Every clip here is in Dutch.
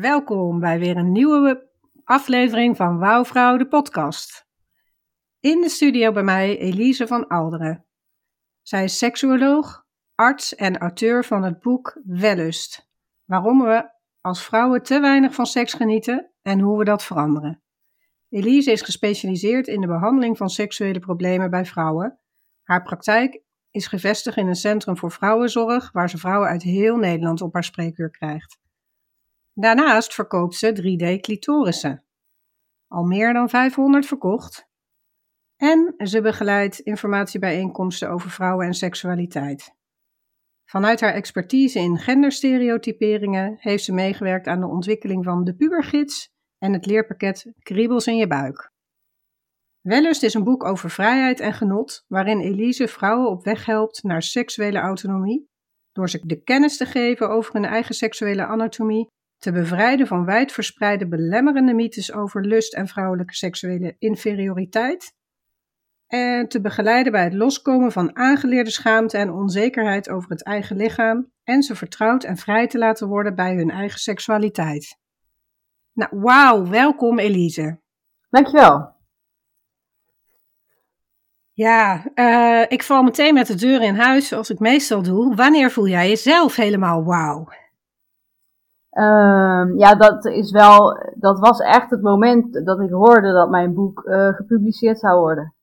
Welkom bij weer een nieuwe aflevering van Wouwvrouw de podcast. In de studio bij mij Elise van Alderen. Zij is seksuoloog, arts en auteur van het boek Wellust. Waarom we als vrouwen te weinig van seks genieten en hoe we dat veranderen. Elise is gespecialiseerd in de behandeling van seksuele problemen bij vrouwen. Haar praktijk is gevestigd in een centrum voor vrouwenzorg waar ze vrouwen uit heel Nederland op haar spreekuur krijgt. Daarnaast verkoopt ze 3D-clitorissen. Al meer dan 500 verkocht. En ze begeleidt informatiebijeenkomsten over vrouwen en seksualiteit. Vanuit haar expertise in genderstereotyperingen heeft ze meegewerkt aan de ontwikkeling van de pubergids en het leerpakket Kriebels in je buik. Wellust is een boek over vrijheid en genot, waarin Elise vrouwen op weg helpt naar seksuele autonomie, door ze de kennis te geven over hun eigen seksuele anatomie te bevrijden van wijdverspreide belemmerende mythes over lust en vrouwelijke seksuele inferioriteit en te begeleiden bij het loskomen van aangeleerde schaamte en onzekerheid over het eigen lichaam en ze vertrouwd en vrij te laten worden bij hun eigen seksualiteit. Nou, wauw, welkom Elise. Dankjewel. Ja, uh, ik val meteen met de deur in huis zoals ik meestal doe. Wanneer voel jij jezelf helemaal wauw? Um, ja, dat is wel, dat was echt het moment dat ik hoorde dat mijn boek uh, gepubliceerd zou worden.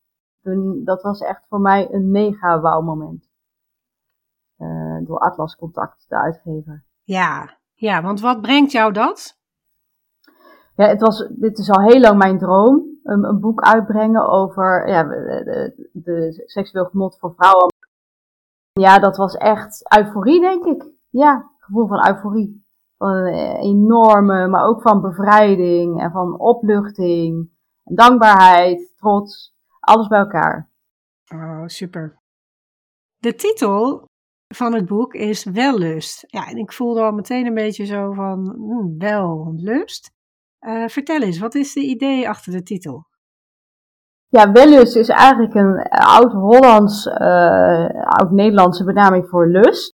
Toen, dat was echt voor mij een mega wauw moment. Uh, door Atlas Contact, de uitgever. Ja, ja, want wat brengt jou dat? Ja, het was, dit is al heel lang mijn droom. Een, een boek uitbrengen over ja, de, de, de seksueel genot voor vrouwen. Ja, dat was echt euforie, denk ik. Ja, gevoel van euforie van een eh, enorme, maar ook van bevrijding en van opluchting, dankbaarheid, trots, alles bij elkaar. Oh, super. De titel van het boek is Wellust. Ja, en ik voelde al meteen een beetje zo van, hmm, wellust. Uh, vertel eens, wat is de idee achter de titel? Ja, wellust is eigenlijk een oud-Hollands, uh, oud-Nederlandse benaming voor lust.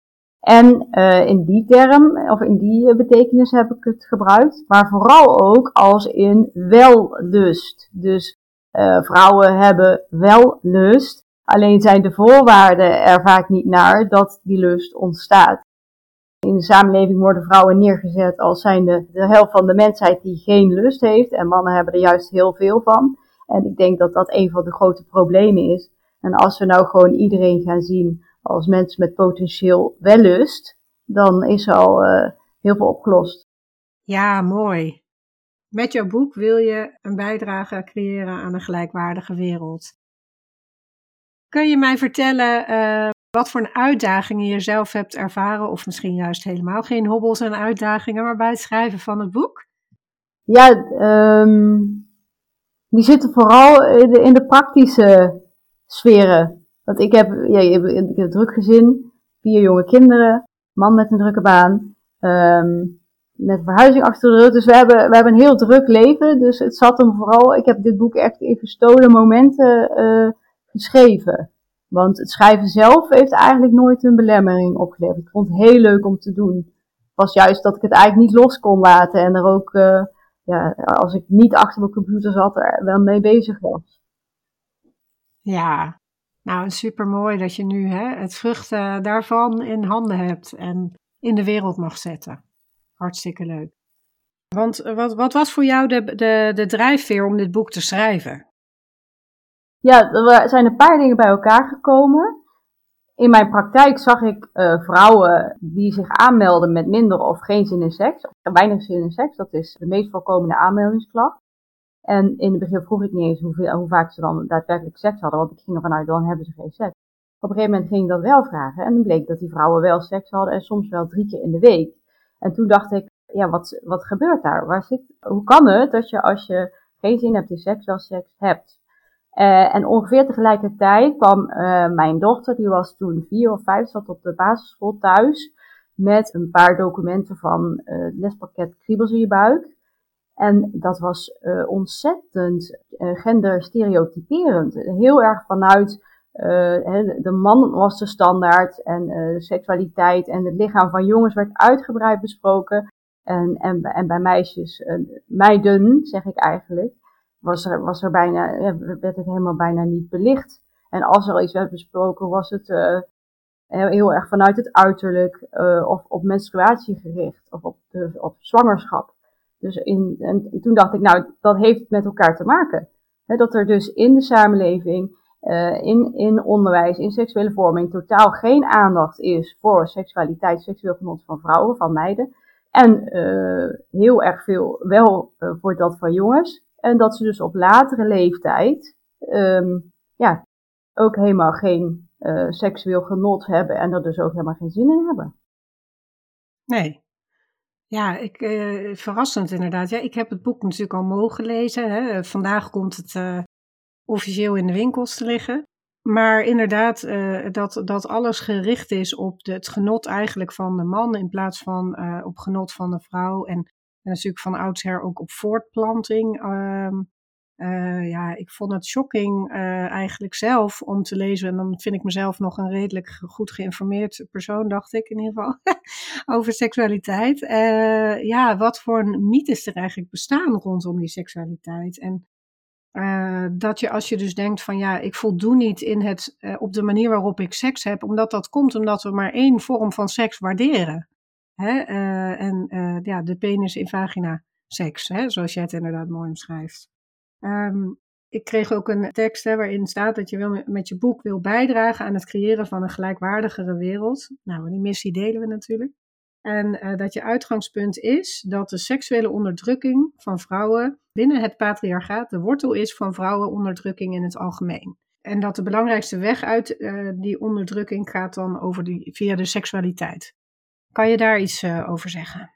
En uh, in die term, of in die betekenis heb ik het gebruikt, maar vooral ook als in wellust. Dus uh, vrouwen hebben wel lust, alleen zijn de voorwaarden er vaak niet naar dat die lust ontstaat. In de samenleving worden vrouwen neergezet als zijnde de helft van de mensheid die geen lust heeft en mannen hebben er juist heel veel van. En ik denk dat dat een van de grote problemen is. En als we nou gewoon iedereen gaan zien als mensen met potentieel wellust, dan is al uh, heel veel opgelost. Ja, mooi. Met jouw boek wil je een bijdrage creëren aan een gelijkwaardige wereld. Kun je mij vertellen uh, wat voor uitdagingen je zelf hebt ervaren, of misschien juist helemaal geen hobbels en uitdagingen, maar bij het schrijven van het boek? Ja, um, die zitten vooral in de, in de praktische sferen. Want ik heb, ja, heb een druk gezin, vier jonge kinderen, man met een drukke baan, um, net verhuizing achter de rug. Dus we hebben, we hebben een heel druk leven. Dus het zat hem vooral, ik heb dit boek echt in verstolen momenten uh, geschreven. Want het schrijven zelf heeft eigenlijk nooit een belemmering opgeleverd. Ik vond het heel leuk om te doen. Was juist dat ik het eigenlijk niet los kon laten en er ook, uh, ja, als ik niet achter mijn computer zat, er wel mee bezig was. Ja, nou super mooi dat je nu hè, het vruchten daarvan in handen hebt en in de wereld mag zetten. Hartstikke leuk. Want eh, wat, wat was voor jou de, de, de drijfveer om dit boek te schrijven? Ja, er zijn een paar dingen bij elkaar gekomen. In mijn praktijk zag ik uh, vrouwen die zich aanmelden met minder of geen zin in seks, of weinig zin in seks. Dat is de meest voorkomende aanmeldingsklacht. En in het begin vroeg ik niet eens hoeveel, hoe vaak ze dan daadwerkelijk seks hadden, want ik ging ervan uit, dan hebben ze geen seks. Op een gegeven moment ging ik dat wel vragen en dan bleek dat die vrouwen wel seks hadden en soms wel drie keer in de week. En toen dacht ik, ja, wat, wat gebeurt daar? Waar zit, hoe kan het dat je als je geen zin hebt in seks, wel seks hebt? Uh, en ongeveer tegelijkertijd kwam uh, mijn dochter, die was toen vier of vijf, zat op de basisschool thuis met een paar documenten van het lespakket Kriebels in je buik. En dat was ontzettend genderstereotyperend. Heel erg vanuit de man was de standaard en de seksualiteit en het lichaam van jongens werd uitgebreid besproken. En, en, en bij meisjes, meiden zeg ik eigenlijk, was er, was er bijna, ja, werd het helemaal bijna niet belicht. En als er al iets werd besproken, was het uh, heel erg vanuit het uiterlijk uh, of op menstruatie gericht of op, de, op zwangerschap. Dus in, en toen dacht ik, nou, dat heeft met elkaar te maken. dat er dus in de samenleving, uh, in, in onderwijs, in seksuele vorming totaal geen aandacht is voor seksualiteit, seksueel genot van vrouwen, van meiden. En heel erg veel wel voor dat van jongens. En dat ze dus op latere leeftijd um, ja, ook helemaal geen seksueel genot hebben en er dus ook helemaal geen zin in hebben. Nee. Ja, ik, uh, verrassend inderdaad. Ja, ik heb het boek natuurlijk al mogen lezen. Hè. Vandaag komt het uh, officieel in de winkels te liggen. Maar inderdaad, uh, dat, dat alles gericht is op de, het genot eigenlijk van de man in plaats van op genot van de vrouw. En en natuurlijk van oudsher ook op voortplanting. Uh, uh, ja, ik vond het shocking uh, eigenlijk zelf om te lezen. En dan vind ik mezelf nog een redelijk goed geïnformeerd persoon, dacht ik in ieder geval, over seksualiteit. Uh, ja, wat voor mythes er eigenlijk bestaan rondom die seksualiteit. En dat je als je dus denkt van ja, ik voldoen niet in het, op de manier waarop ik seks heb, omdat dat komt omdat we maar één vorm van seks waarderen. Hè? En ja, de penis in vagina seks, hè? zoals jij het inderdaad mooi omschrijft. Um, ik kreeg ook een tekst hè, waarin staat dat je wil met je boek wil bijdragen aan het creëren van een gelijkwaardigere wereld. Nou, die missie delen we natuurlijk. En uh, dat je uitgangspunt is dat de seksuele onderdrukking van vrouwen binnen het patriarchaat de wortel is van vrouwenonderdrukking in het algemeen. En dat de belangrijkste weg uit uh, die onderdrukking gaat dan over die, via de seksualiteit. Kan je daar iets uh, over zeggen?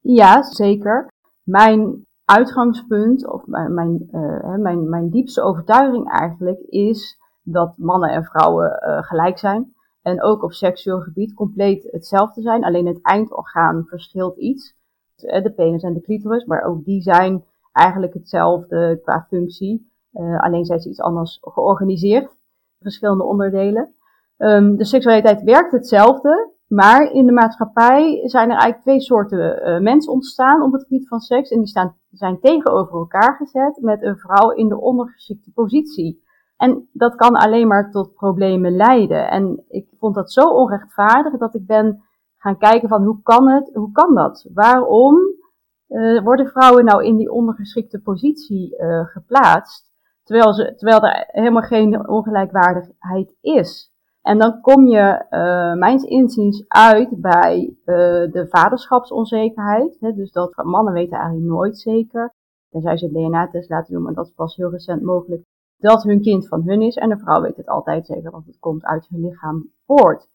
Ja, zeker. Mijn uitgangspunt, of mijn, mijn, uh, mijn, mijn diepste overtuiging eigenlijk, is dat mannen en vrouwen uh, gelijk zijn. En ook op seksueel gebied compleet hetzelfde zijn. Alleen het eindorgaan verschilt iets. De penis en de clitoris, maar ook die zijn eigenlijk hetzelfde qua functie. alleen zijn ze iets anders georganiseerd. Verschillende onderdelen. Um, de seksualiteit werkt hetzelfde, maar in de maatschappij zijn er eigenlijk twee soorten uh, mensen ontstaan op het gebied van seks. En die staan, zijn tegenover elkaar gezet met een vrouw in de ondergeschikte positie. En dat kan alleen maar tot problemen leiden. En ik vond dat zo onrechtvaardig dat ik ben gaan kijken van hoe kan het, hoe kan dat? Waarom uh, worden vrouwen nou in die ondergeschikte positie uh, geplaatst, terwijl, ze, terwijl er helemaal geen ongelijkwaardigheid is? En dan kom je, uh, mijns inziens, uit bij uh, de vaderschapsonzekerheid. Hè, dus dat mannen weten eigenlijk nooit zeker, tenzij ze DNA-test laten doen, maar dat is pas heel recent mogelijk, dat hun kind van hun is. En de vrouw weet het altijd zeker, want het komt uit hun lichaam voort.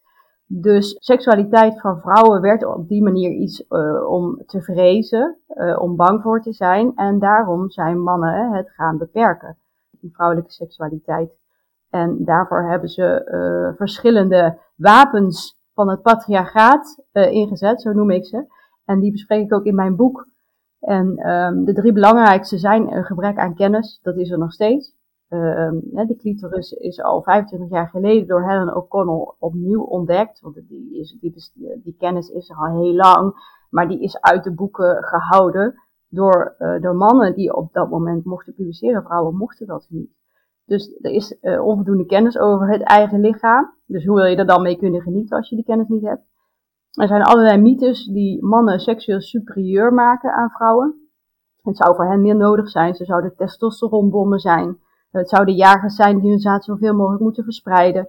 Dus seksualiteit van vrouwen werd op die manier iets uh, om te vrezen, om bang voor te zijn. En daarom zijn mannen het gaan beperken. Die vrouwelijke seksualiteit En daarvoor hebben ze uh, verschillende wapens van het patriarchaat uh, ingezet, zo noem ik ze. En die bespreek ik ook in mijn boek. En um, de drie belangrijkste zijn een gebrek aan kennis, dat is er nog steeds. Uh, de clitoris is al 25 jaar geleden door Helen O'Connell opnieuw ontdekt. Want die, is, die, die, kennis is er al heel lang, maar die is uit de boeken gehouden door, uh, door mannen die op dat moment mochten publiceren. Vrouwen mochten dat niet. Dus er is uh, onvoldoende kennis over het eigen lichaam. Dus hoe wil je er dan mee kunnen genieten als je die kennis niet hebt? Er zijn allerlei mythes die mannen seksueel superieur maken aan vrouwen. Het zou voor hen meer nodig zijn. Ze zouden testosteronbommen zijn. Het zouden jagers zijn die hun zaad zoveel mogelijk moeten verspreiden.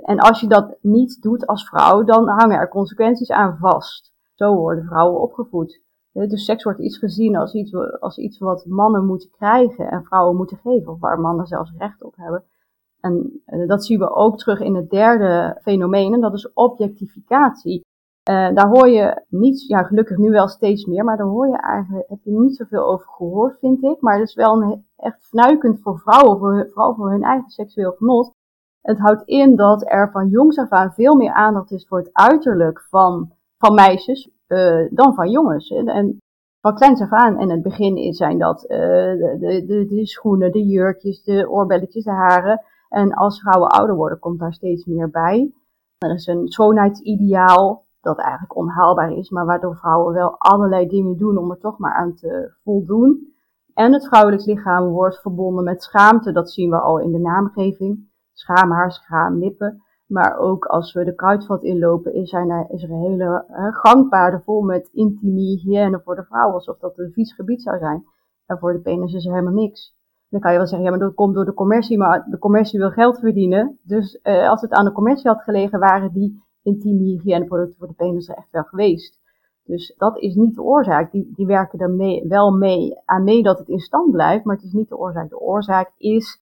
En als je dat niet doet als vrouw, dan hangen er consequenties aan vast. Zo worden vrouwen opgevoed. Dus seks wordt iets gezien als iets, als iets wat mannen moeten krijgen en vrouwen moeten geven, of waar mannen zelfs recht op hebben. En eh, dat zien we ook terug in het derde fenomeen, en dat is objectificatie. Uh, daar hoor je niet, ja gelukkig nu wel steeds meer, maar daar hoor je eigenlijk, heb je niet zoveel over gehoord, vind ik. Maar het is wel een, echt fnuikend voor vrouwen, voor, vooral voor hun eigen seksueel genot. Het houdt in dat er van jongs af aan veel meer aandacht is voor het uiterlijk van, van meisjes uh, dan van jongens. En van kleins af aan, in het begin zijn dat uh, de, de, de, schoenen, de jurkjes, de oorbelletjes, de haren. En als vrouwen ouder worden, komt daar steeds meer bij. Er is een schoonheidsideaal dat eigenlijk onhaalbaar is, maar waardoor vrouwen wel allerlei dingen doen om er toch maar aan te voldoen. En het vrouwelijk lichaam wordt verbonden met schaamte, dat zien we al in de naamgeving. Schaamhaar, schaamlippen. Maar ook als we de kruidvat inlopen, is er, is hele gangpaden vol met intimie hygiëne voor de vrouw, alsof dat een vies gebied zou zijn. En voor de penis is er helemaal niks. Dan kan je wel zeggen, ja, maar dat komt door de commercie, maar de commercie wil geld verdienen. Dus uh, als het aan de commercie had gelegen, waren die intieme hygiëneproducten voor de penis er echt wel geweest. Dus dat is niet de oorzaak. Die, die werken er mee, wel mee aan mee dat het in stand blijft, maar het is niet de oorzaak. De oorzaak is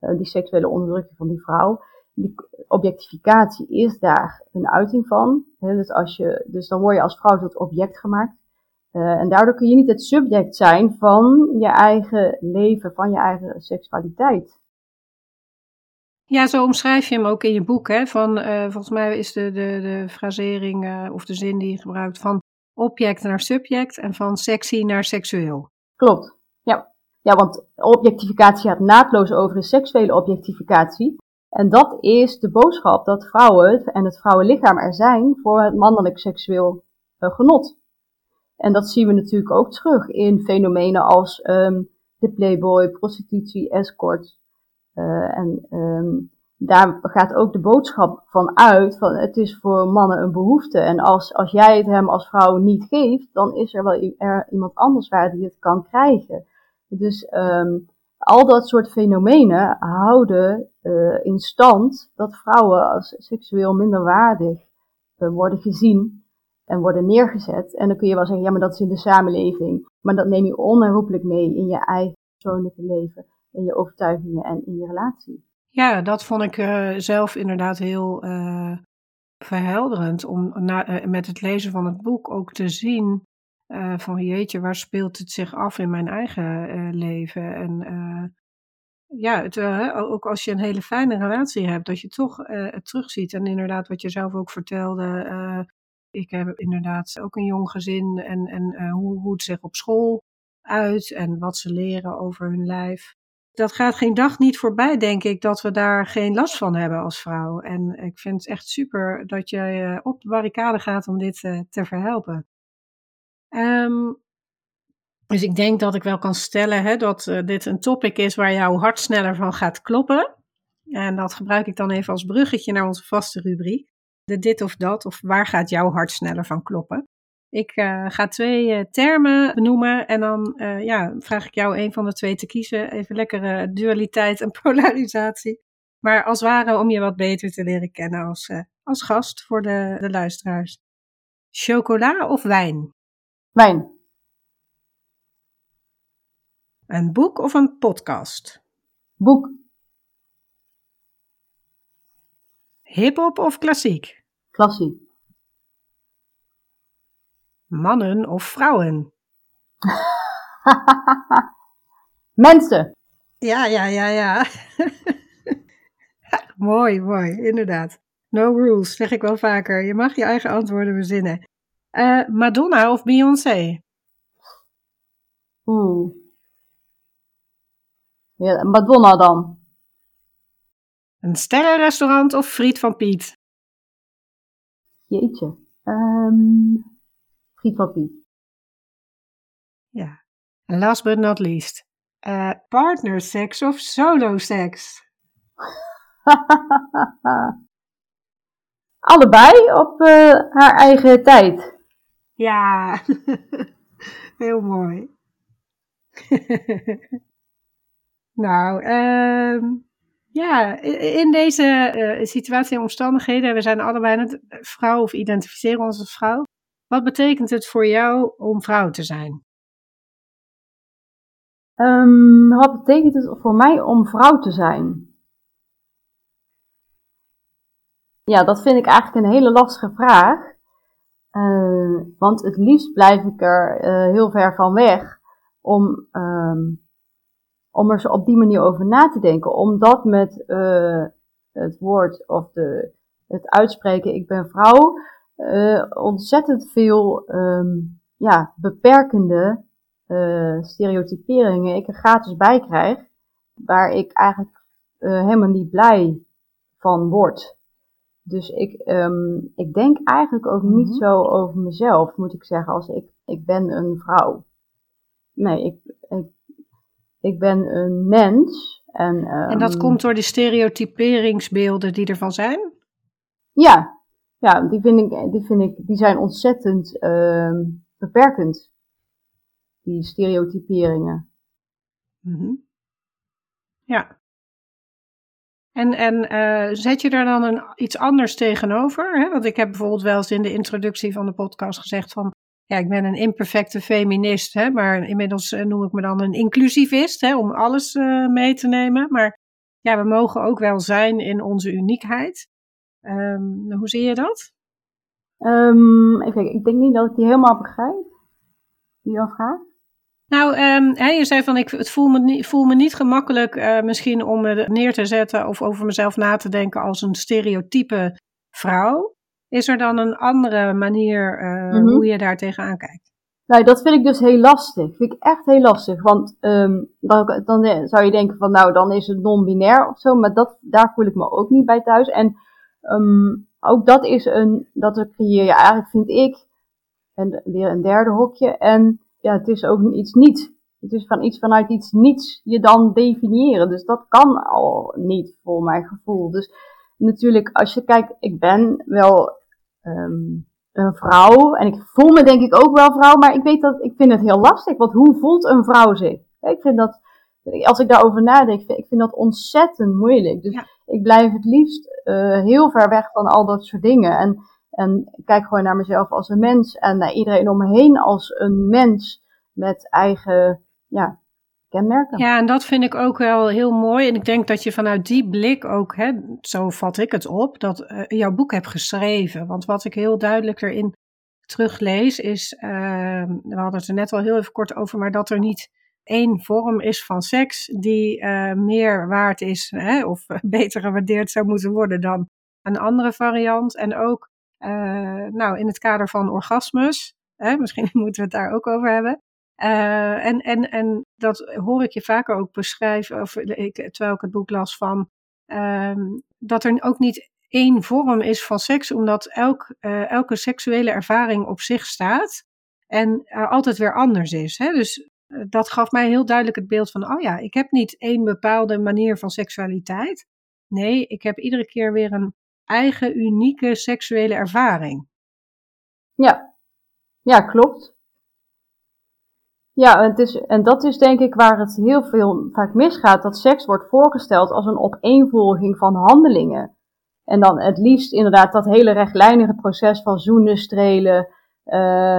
uh, die seksuele onderdrukking van die vrouw. Die objectificatie is daar een uiting van. dus, als je, dus dan word je als vrouw tot object gemaakt. Uh, en daardoor kun je niet het subject zijn van je eigen leven, van je eigen seksualiteit. Ja, zo omschrijf je hem ook in je boek. Hè? Van, uh, volgens mij is de, de, de frasering uh, of de zin die je gebruikt van object naar subject en van sexy naar seksueel. Klopt, ja. Ja, want objectificatie gaat naadloos over de seksuele objectificatie. En dat is de boodschap dat vrouwen en het vrouwenlichaam er zijn voor het mannelijk seksueel uh, genot. En dat zien we natuurlijk ook terug in fenomenen als um, de playboy, prostitutie, escort, uh, en um, daar gaat ook de boodschap van uit, van het is voor mannen een behoefte. En als, als jij het hem als vrouw niet geeft, dan is er wel er iemand anders waar die het kan krijgen. Dus um, al dat soort fenomenen houden uh, in stand dat vrouwen als seksueel minderwaardig uh, worden gezien en worden neergezet. En dan kun je wel zeggen, ja, maar dat is in de samenleving. Maar dat neem je onherroepelijk mee in je eigen persoonlijke leven in je overtuigingen en in je relatie. Ja, dat vond ik uh, zelf inderdaad heel verhelderend om na, met het lezen van het boek ook te zien van jeetje, waar speelt het zich af in mijn eigen leven? En ja, het, ook als je een hele fijne relatie hebt, dat je toch het terugziet. En inderdaad, wat je zelf ook vertelde, ik heb inderdaad ook een jong gezin en, en hoe, hoe het zich op school uit en wat ze leren over hun lijf dat gaat geen dag niet voorbij, denk ik, dat we daar geen last van hebben als vrouw. En ik vind het echt super dat jij op de barricade gaat om dit te verhelpen. Um, dus ik denk dat ik wel kan stellen hè, dat uh, dit een topic is waar jouw hart sneller van gaat kloppen. En dat gebruik ik dan even als bruggetje naar onze vaste rubriek. De dit of dat, of waar gaat jouw hart sneller van kloppen? Ik uh, ga twee uh, termen benoemen en dan ja, vraag ik jou een van de twee te kiezen. Even lekkere dualiteit en polarisatie. Maar als ware om je wat beter te leren kennen als, als gast voor de, de luisteraars. Chocola of wijn? Wijn. Een boek of een podcast? Boek. Hip-hop of klassiek? Klassiek. Mannen of vrouwen? Mensen. Ja, ja, ja, ja. mooi, mooi, inderdaad. No rules, zeg ik wel vaker. Je mag je eigen antwoorden verzinnen. Uh, Madonna of Beyoncé? Oeh. Ja, Madonna dan. Een sterrenrestaurant of friet van Piet? Jeetje. Um, friet van Piet. Ja. En last but not least. Uh, partnerseks of solo seks? Allebei op uh, haar eigen tijd. Ja, heel mooi. nou, um, ja, in deze uh, situatie en omstandigheden, we zijn allebei een vrouw of identificeren ons als vrouw. Wat betekent het voor jou om vrouw te zijn? Um, wat betekent het voor mij om vrouw te zijn? Ja, dat vind ik eigenlijk een hele lastige vraag. Uh, want het liefst blijf ik er uh, heel ver van weg om, um, om er zo op die manier over na te denken. Omdat met uh, het woord of de, het uitspreken ik ben vrouw ontzettend veel um, ja, beperkende stereotyperingen ik er gratis bij krijg. Waar ik eigenlijk helemaal niet blij van word. Dus ik, um, ik denk eigenlijk ook niet mhm. zo over mezelf, moet ik zeggen, als ik, ik ben een vrouw. Nee, ik, ik, ik ben een mens. En, um, en dat komt door de stereotyperingsbeelden die ervan zijn? Ja, ja die, vind ik, die, vind ik, die zijn ontzettend uh, beperkend. Die stereotyperingen. Mm -hmm. Ja. En, en uh, zet je daar dan een, iets anders tegenover? Hè? Want ik heb bijvoorbeeld wel eens in de introductie van de podcast gezegd van... Ja, ik ben een imperfecte feminist, hè, maar inmiddels uh, noem ik me dan een inclusivist, hè, om alles uh, mee te nemen. Maar ja, we mogen ook wel zijn in onze uniekheid. Um, hoe zie je dat? Um, ik denk niet dat ik die helemaal begrijp, die vraag. Nou, um, je zei van ik het voel, me niet, voel me niet gemakkelijk uh, misschien om me neer te zetten of over mezelf na te denken als een stereotype vrouw. Is er dan een andere manier uh, mm -hmm. hoe je daar tegenaan kijkt? Nou, dat vind ik dus heel lastig. Vind ik echt heel lastig. Want um, dan, dan, eh, zou je denken van nou, dan is het non-binair of zo. Maar dat, daar voel ik me ook niet bij thuis. En um, ook dat is een, dat creëer je eigenlijk, vind ik, en weer een derde hokje. En ja, het is ook iets niet. Het is van iets vanuit iets niets je dan definiëren. Dus dat kan al niet voor mijn gevoel. Dus natuurlijk, als je kijkt, ik ben wel um, een vrouw. En ik voel me denk ik ook wel vrouw. Maar ik weet dat, ik vind het heel lastig. Want hoe voelt een vrouw zich? Ik vind dat, als ik daarover nadenk, ik vind dat ontzettend moeilijk. Dus ik blijf het liefst uh, heel ver weg van al dat soort dingen. En en kijk gewoon naar mezelf als een mens en naar iedereen om me heen als een mens met eigen ja, kenmerken. Ja, en dat vind ik ook wel heel mooi. En ik denk dat je vanuit die blik ook, hè, zo vat ik het op, dat uh, jouw boek hebt geschreven. Want wat ik heel duidelijk erin teruglees is, uh, we hadden het er net al heel even kort over, maar dat er niet één vorm is van seks die uh, meer waard is hè, of beter gewaardeerd zou moeten worden dan een andere variant. En ook nou, in het kader van orgasmes, hè, misschien moeten we het daar ook over hebben. Uh, en, en, en dat hoor ik je vaker ook beschrijven, of ik, terwijl ik het boek las van, uh, dat er ook niet één vorm is van seks, omdat elk, uh, elke seksuele ervaring op zich staat en altijd weer anders is. Hè? Dus dat gaf mij heel duidelijk het beeld van, oh ja, ik heb niet één bepaalde manier van seksualiteit. Nee, ik heb iedere keer weer een eigen unieke seksuele ervaring. Ja, ja klopt. Ja, het is, en dat is denk ik waar het heel veel vaak misgaat, dat seks wordt voorgesteld als een opeenvolging van handelingen. En dan het liefst inderdaad dat hele rechtlijnige proces van zoenen, strelen, uh,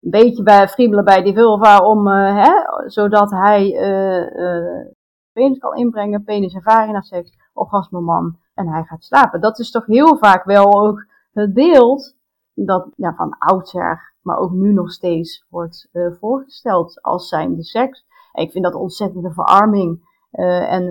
een beetje bij friemelen bij die vulva om, uh, hè, zodat hij uh, penis kan inbrengen, penis en vagina seks, orgasme man en hij gaat slapen. Dat is toch heel vaak wel ook het beeld dat ja, van oudsher, maar ook nu nog steeds wordt uh, voorgesteld als zijnde seks. En ik vind dat ontzettende verarming uh, en,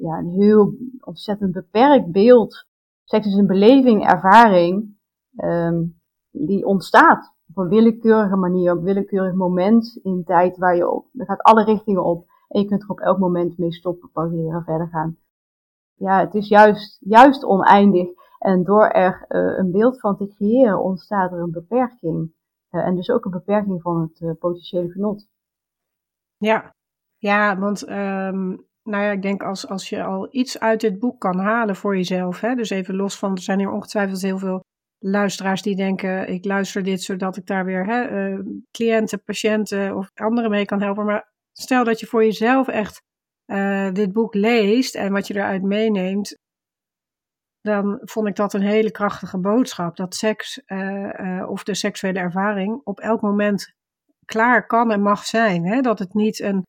ja, een heel ontzettend beperkt beeld. Seks is een beleving, ervaring, ehm, die ontstaat op een willekeurige manier, op een willekeurig moment in tijd waar je op, er gaat alle richtingen op en je kunt er op elk moment mee stoppen, pauzeren, verder gaan. Ja, het is juist, juist oneindig en door er uh, een beeld van te creëren ontstaat er een beperking uh, en dus ook een beperking van het uh, potentiële genot. Ja, ja want um, nou ja, ik denk als, als je al iets uit dit boek kan halen voor jezelf, hè, dus even los van, er zijn hier ongetwijfeld heel veel luisteraars die denken, ik luister dit zodat ik daar weer hè, cliënten, patiënten of anderen mee kan helpen. Maar stel dat je voor jezelf echt uh, dit boek leest en wat je eruit meeneemt, dan vond ik dat een hele krachtige boodschap. Dat seks uh, of de seksuele ervaring op elk moment klaar kan en mag zijn. Hè? Dat het niet een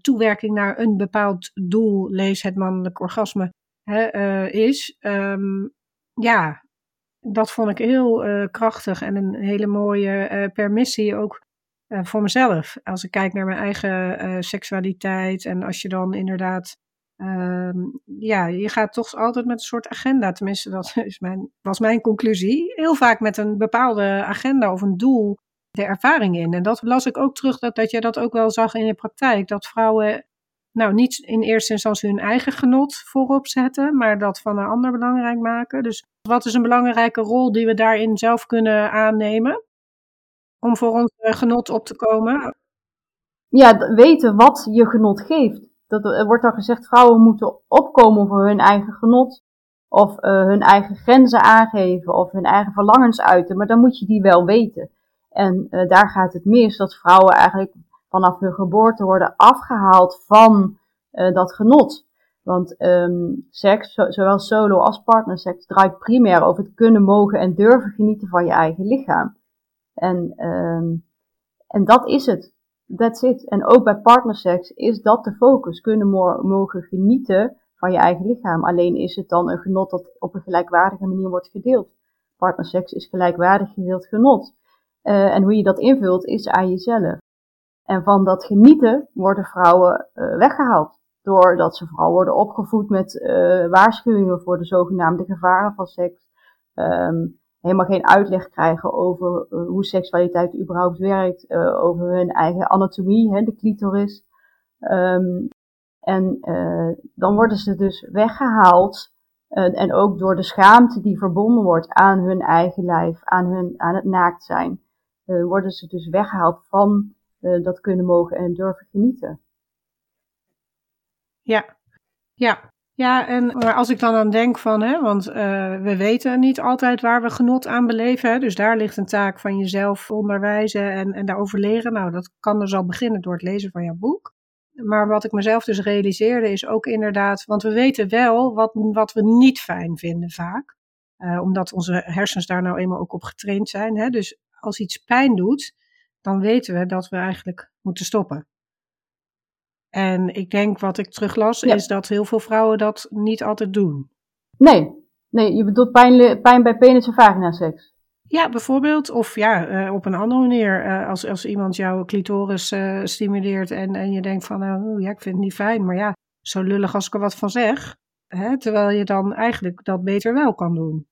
toewerking naar een bepaald doel, lees het mannelijk orgasme, hè, is. Um, ja, dat vond ik heel krachtig en een hele mooie uh, permissie ook uh, voor mezelf. Als ik kijk naar mijn eigen seksualiteit en als je dan inderdaad, ehm, ja, je gaat toch altijd met een soort agenda, tenminste dat is mijn, was mijn conclusie, heel vaak met een bepaalde agenda of een doel de ervaring in. En dat las ik ook terug, dat, dat je dat ook wel zag in je praktijk, dat vrouwen nou, niet in eerste instantie hun eigen genot voorop zetten, maar dat van een ander belangrijk maken. Dus wat is een belangrijke rol die we daarin zelf kunnen aannemen om voor ons genot op te komen? Ja, weten wat je genot geeft. Dat, er wordt dan gezegd, vrouwen moeten opkomen voor hun eigen genot. Of uh, hun eigen grenzen aangeven of hun eigen verlangens uiten. Maar dan moet je die wel weten. En daar gaat het mis, dat vrouwen eigenlijk vanaf hun geboorte worden afgehaald van dat genot. Want um, seks, zowel solo als partnerseks, draait primair over het kunnen, mogen en durven genieten van je eigen lichaam. En, um, en dat is het. That's it. En ook bij partnerseks is dat de focus. Kunnen mogen genieten van je eigen lichaam. Alleen is het dan een genot dat op een gelijkwaardige manier wordt gedeeld. Partnerseks is gelijkwaardig gedeeld genot. Uh, en hoe je dat invult is aan jezelf. En van dat genieten worden vrouwen uh, weggehaald. Doordat ze vooral worden opgevoed met uh, waarschuwingen voor de zogenaamde gevaren van seks. Um, helemaal geen uitleg krijgen over uh, hoe seksualiteit überhaupt werkt. over hun eigen anatomie, hè, de clitoris. Um, en dan worden ze dus weggehaald. en ook door de schaamte die verbonden wordt aan hun eigen lijf, aan, hun, aan het naakt zijn. worden ze dus weggehaald van dat kunnen mogen en durven genieten. Ja, ja. Ja, en als ik dan aan denk van, hè, want uh, we weten niet altijd waar we genot aan beleven. Dus daar ligt een taak van jezelf onderwijzen en, en daarover leren. Nou, dat kan dus al beginnen door het lezen van jouw boek. Maar wat ik mezelf dus realiseerde is ook inderdaad, want we weten wel wat, wat we niet fijn vinden vaak. Uh, omdat onze hersens daar nou eenmaal ook op getraind zijn. Hè? Dus als iets pijn doet, dan weten we dat we eigenlijk moeten stoppen. En ik denk wat ik teruglas, is dat heel veel vrouwen dat niet altijd doen. Nee, nee je bedoelt pijn, pijn bij penis en vagina seks. Ja, bijvoorbeeld. Of ja, uh, op een andere manier. Uh, als, als iemand jouw clitoris uh, stimuleert en, en je denkt van, oh, ja, ik vind het niet fijn, maar ja, zo lullig als ik er wat van zeg. Hè, terwijl je dan eigenlijk dat beter wel kan doen.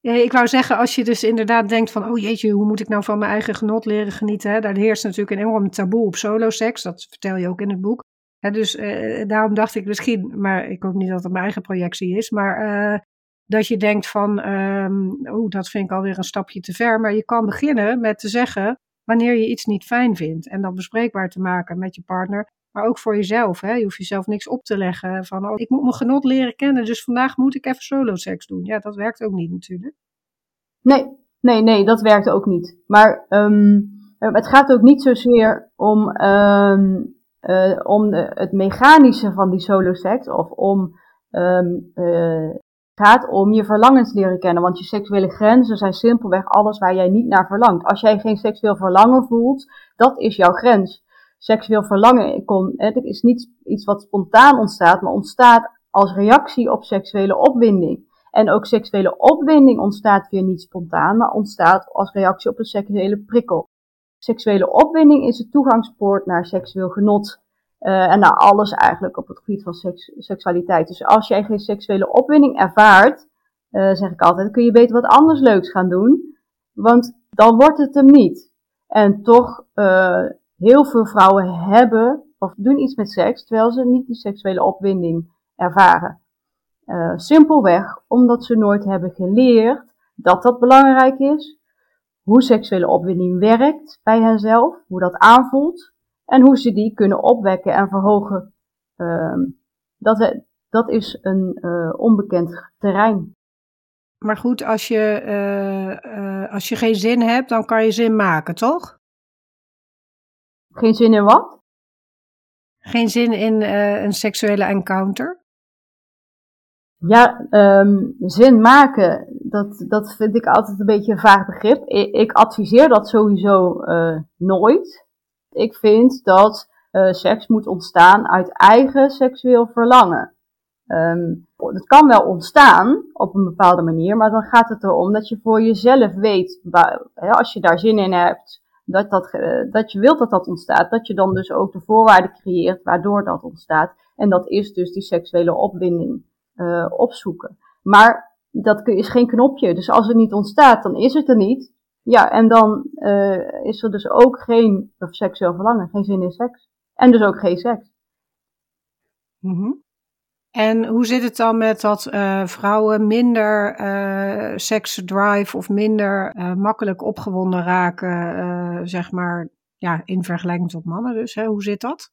Ik wou zeggen, als je dus inderdaad denkt van, oh jeetje, hoe moet ik nou van mijn eigen genot leren genieten? Daar heerst natuurlijk een enorm taboe op solo-seks, dat vertel je ook in het boek. Dus uh, daarom dacht ik misschien, maar ik hoop niet dat het mijn eigen projectie is, maar uh, dat je denkt van, um, oh, dat vind ik alweer een stapje te ver. Maar je kan beginnen met te zeggen wanneer je iets niet fijn vindt en dat bespreekbaar te maken met je partner. Maar ook voor jezelf. Hè? Je hoeft jezelf niks op te leggen van, oh, ik moet mijn genot leren kennen, dus vandaag moet ik even solo seks doen. Ja, dat werkt ook niet natuurlijk. Nee, nee, nee, dat werkt ook niet. Maar um, het gaat ook niet zozeer om, um, uh, om de, het mechanische van die solo seks of om um, gaat om je verlangens leren kennen. Want je seksuele grenzen zijn simpelweg alles waar jij niet naar verlangt. Als jij geen seksueel verlangen voelt, dat is jouw grens seksueel verlangen kon, het is niet iets wat spontaan ontstaat, maar ontstaat als reactie op seksuele opwinding. En ook seksuele opwinding ontstaat weer niet spontaan, maar ontstaat als reactie op een seksuele prikkel. Seksuele opwinding is de toegangspoort naar seksueel genot. en naar alles eigenlijk op het gebied van seks, seksualiteit. Dus als jij geen seksuele opwinding ervaart, zeg ik altijd, kun je beter wat anders leuks gaan doen. Want dan wordt het hem niet. En toch, heel veel vrouwen hebben of doen iets met seks, terwijl ze niet die seksuele opwinding ervaren. Uh, simpelweg omdat ze nooit hebben geleerd dat dat belangrijk is, hoe seksuele opwinding werkt bij henzelf, hoe dat aanvoelt en hoe ze die kunnen opwekken en verhogen. Uh, dat, dat is een uh, onbekend terrein. Maar goed, als je, als je geen zin hebt, dan kan je zin maken, toch? Geen zin in wat? Geen zin in uh, een seksuele encounter? Ja, um, zin maken, dat, dat vind ik altijd een beetje een vaag begrip. Ik, ik adviseer dat sowieso uh, nooit. Ik vind dat uh, seks moet ontstaan uit eigen seksueel verlangen. Um, het kan wel ontstaan op een bepaalde manier, maar dan gaat het erom dat je voor jezelf weet, waar, hè, als je daar zin in hebt, dat, dat, dat je wilt dat dat ontstaat, dat je dan dus ook de voorwaarden creëert waardoor dat ontstaat. En dat is dus die seksuele opwinding uh, opzoeken. Maar dat is geen knopje. Dus als het niet ontstaat, dan is het er niet. Ja, en dan uh, is er dus ook geen seksueel verlangen, geen zin in seks. En dus ook geen seks. Mm. En hoe zit het dan met dat uh, vrouwen minder uh, seksdrive of minder uh, makkelijk opgewonden raken, zeg maar, ja, in vergelijking tot mannen dus? Hè? Hoe zit dat?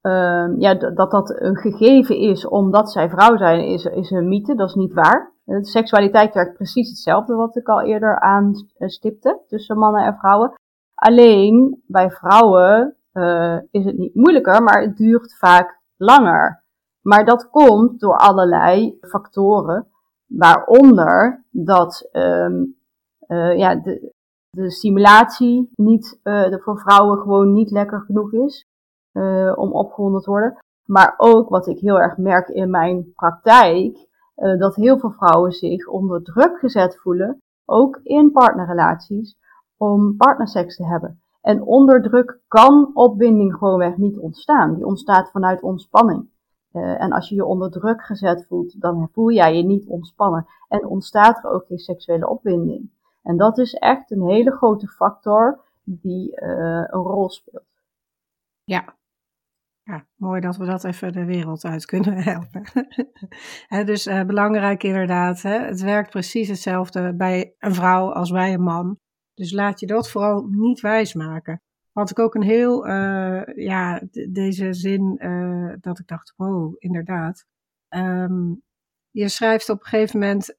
Ehm, ja, dat dat een gegeven is omdat zij vrouw zijn, is, is een mythe, dat is niet waar. Seksualiteit werkt precies hetzelfde wat ik al eerder aanstipte tussen mannen en vrouwen. Alleen bij vrouwen is het niet moeilijker, maar het duurt vaak langer. Maar dat komt door allerlei factoren, waaronder dat um, uh, ja, de, de niet, uh, voor vrouwen gewoon niet lekker genoeg is uh, om opgewonden te worden. Maar ook wat ik heel erg merk in mijn praktijk, dat heel veel vrouwen zich onder druk gezet voelen, ook in partnerrelaties, om partnerseks te hebben. En onder druk kan opwinding gewoonweg niet ontstaan. Die ontstaat vanuit ontspanning. Uh, en als je je onder druk gezet voelt, dan voel jij je niet ontspannen. En ontstaat er ook geen seksuele opwinding. En dat is echt een hele grote factor die uh, een rol speelt. Ja. ja, mooi dat we dat even de wereld uit kunnen helpen. hè, dus uh, belangrijk inderdaad, hè, het werkt precies hetzelfde bij een vrouw als bij een man. Dus laat je dat vooral niet wijsmaken had ik ook een heel, uh, ja, deze zin uh, dat ik dacht, wow, inderdaad. Um, je schrijft op een gegeven moment,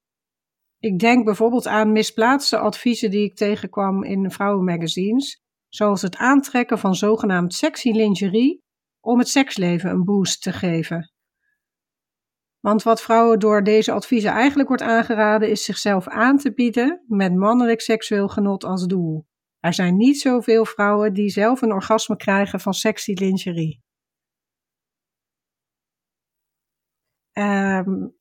ik denk bijvoorbeeld aan misplaatste adviezen die ik tegenkwam in vrouwenmagazines, zoals het aantrekken van zogenaamd sexy lingerie om het seksleven een boost te geven. Want wat vrouwen door deze adviezen eigenlijk wordt aangeraden, is zichzelf aan te bieden met mannelijk seksueel genot als doel. Er zijn niet zoveel vrouwen die zelf een orgasme krijgen van sexy lingerie. Um,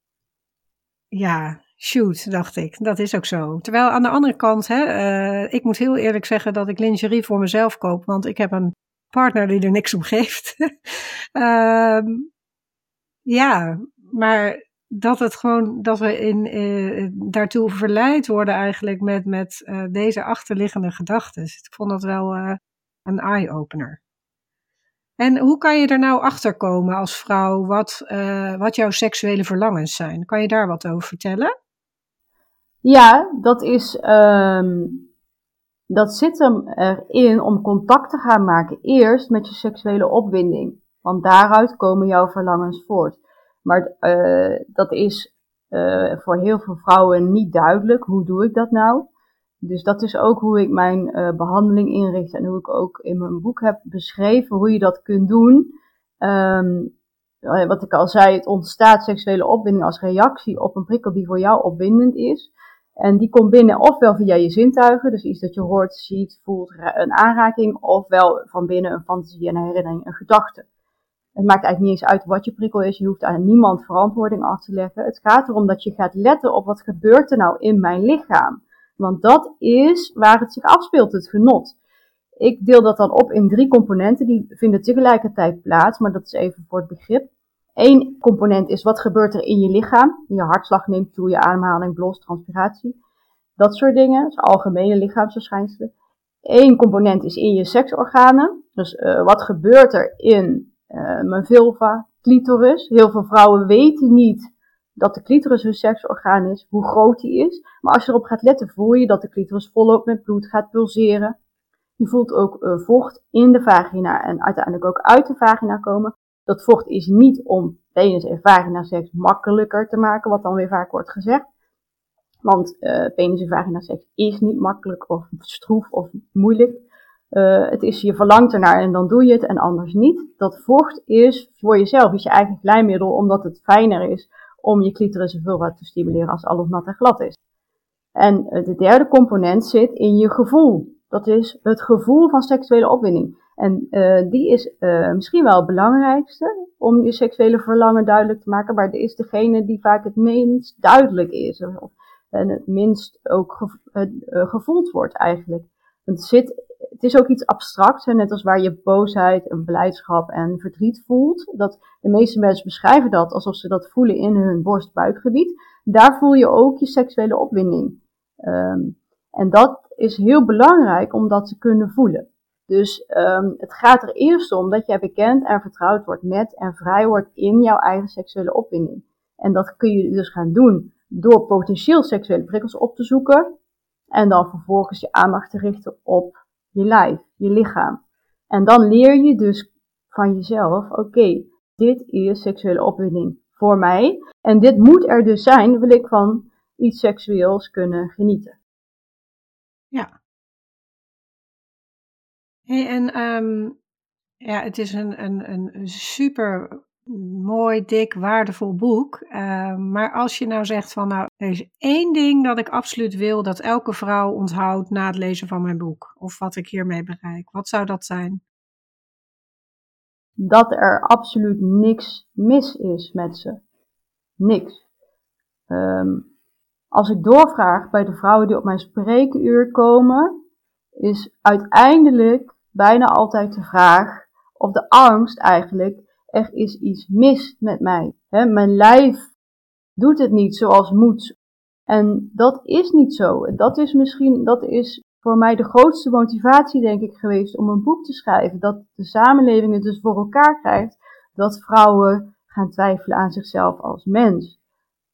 ja, shoot, dacht ik. Dat is ook zo. Terwijl aan de andere kant, hè, uh, ik moet heel eerlijk zeggen dat ik lingerie voor mezelf koop, want ik heb een partner die er niks om geeft. um, ja, maar dat het gewoon, dat we in, uh, daartoe verleid worden eigenlijk met, met uh, deze achterliggende gedachten. Ik vond dat wel uh, een eye-opener. En hoe kan je er nou achter komen als vrouw wat, wat jouw seksuele verlangens zijn? Kan je daar wat over vertellen? Ja, dat is. Um, dat zit hem erin om contact te gaan maken eerst met je seksuele opwinding. Want daaruit komen jouw verlangens voort. Maar uh, dat is uh, voor heel veel vrouwen niet duidelijk. Hoe doe ik dat nou? Dus dat is ook hoe ik mijn uh, behandeling inricht en hoe ik ook in mijn boek heb beschreven hoe je dat kunt doen. Um, wat ik al zei, het ontstaat seksuele opwinding als reactie op een prikkel die voor jou opwindend is. En die komt binnen ofwel via je zintuigen, dus iets dat je hoort, ziet, voelt, een aanraking, ofwel van binnen een fantasie, een herinnering, een gedachte. Het maakt eigenlijk niet eens uit wat je prikkel is. Je hoeft aan niemand verantwoording af te leggen. Het gaat erom dat je gaat letten op wat gebeurt er nou in mijn lichaam. Want dat is waar het zich afspeelt, het genot. ik deel dat dan op in drie componenten. Die vinden tegelijkertijd plaats, maar dat is even voor het begrip. Eén component is wat gebeurt er in je lichaam. Je hartslag neemt toe, je ademhaling, blos, transpiratie. Dat soort dingen, dat algemene lichaamsverschijnselen. Eén component is in je seksorganen. Dus uh, wat gebeurt er in uh, mijn vulva, clitoris. Heel veel vrouwen weten niet dat de clitoris hun seksorgaan is, hoe groot die is. Maar als je erop gaat letten, voel je dat de clitoris volop met bloed gaat pulseren. Je voelt ook uh, vocht in de vagina en uiteindelijk ook uit de vagina komen. Dat vocht is niet om penis en vagina seks makkelijker te maken, wat dan weer vaak wordt gezegd. Want uh, penis en vagina seks is niet makkelijk of stroef of moeilijk. Uh, het is je verlangt ernaar en dan doe je het en anders niet. Dat vocht is voor jezelf, is je eigen glijmiddel, omdat het fijner is om je clitoris en vulva te stimuleren als alles nat en glad is. En de derde component zit in je gevoel. Dat is het gevoel van seksuele opwinding. En uh, die is misschien wel het belangrijkste om je seksuele verlangen duidelijk te maken, maar het is degene die vaak het minst duidelijk is. En het minst ook gevo gevoeld wordt eigenlijk. Het, zit, het is ook iets abstracts, hè, net als waar je boosheid en blijdschap en verdriet voelt. Dat de meeste mensen beschrijven dat alsof ze dat voelen in hun borst-buikgebied. Daar voel je ook je seksuele opwinding. Um, en dat is heel belangrijk om dat te kunnen voelen. Dus um, het gaat er eerst om dat jij bekend en vertrouwd wordt met en vrij wordt in jouw eigen seksuele opwinding. En dat kun je dus gaan doen door potentieel seksuele prikkels op te zoeken. En dan vervolgens je aandacht te richten op je lijf, je lichaam. En dan leer je dus van jezelf, oké, dit is seksuele opwinding voor mij. En dit moet er dus zijn, wil ik van iets seksueels kunnen genieten. Ja. Hey, en um, ja, het is een, een, een super mooi, dik, waardevol boek. Uh, maar als je nou zegt van nou, er is één ding dat ik absoluut wil dat elke vrouw onthoudt na het lezen van mijn boek. Of wat ik hiermee bereik. Wat zou dat zijn? Dat er absoluut niks mis is met ze. Niks. Um, als ik doorvraag bij de vrouwen die op mijn spreekuur komen, is uiteindelijk bijna altijd de vraag of de angst eigenlijk, er is iets mis met mij. Mijn lijf doet het niet zoals moet. En dat is niet zo. Dat is misschien, dat is voor mij de grootste motivatie, denk ik, geweest om een boek te schrijven. Dat de samenleving het dus voor elkaar krijgt dat vrouwen gaan twijfelen aan zichzelf als mens.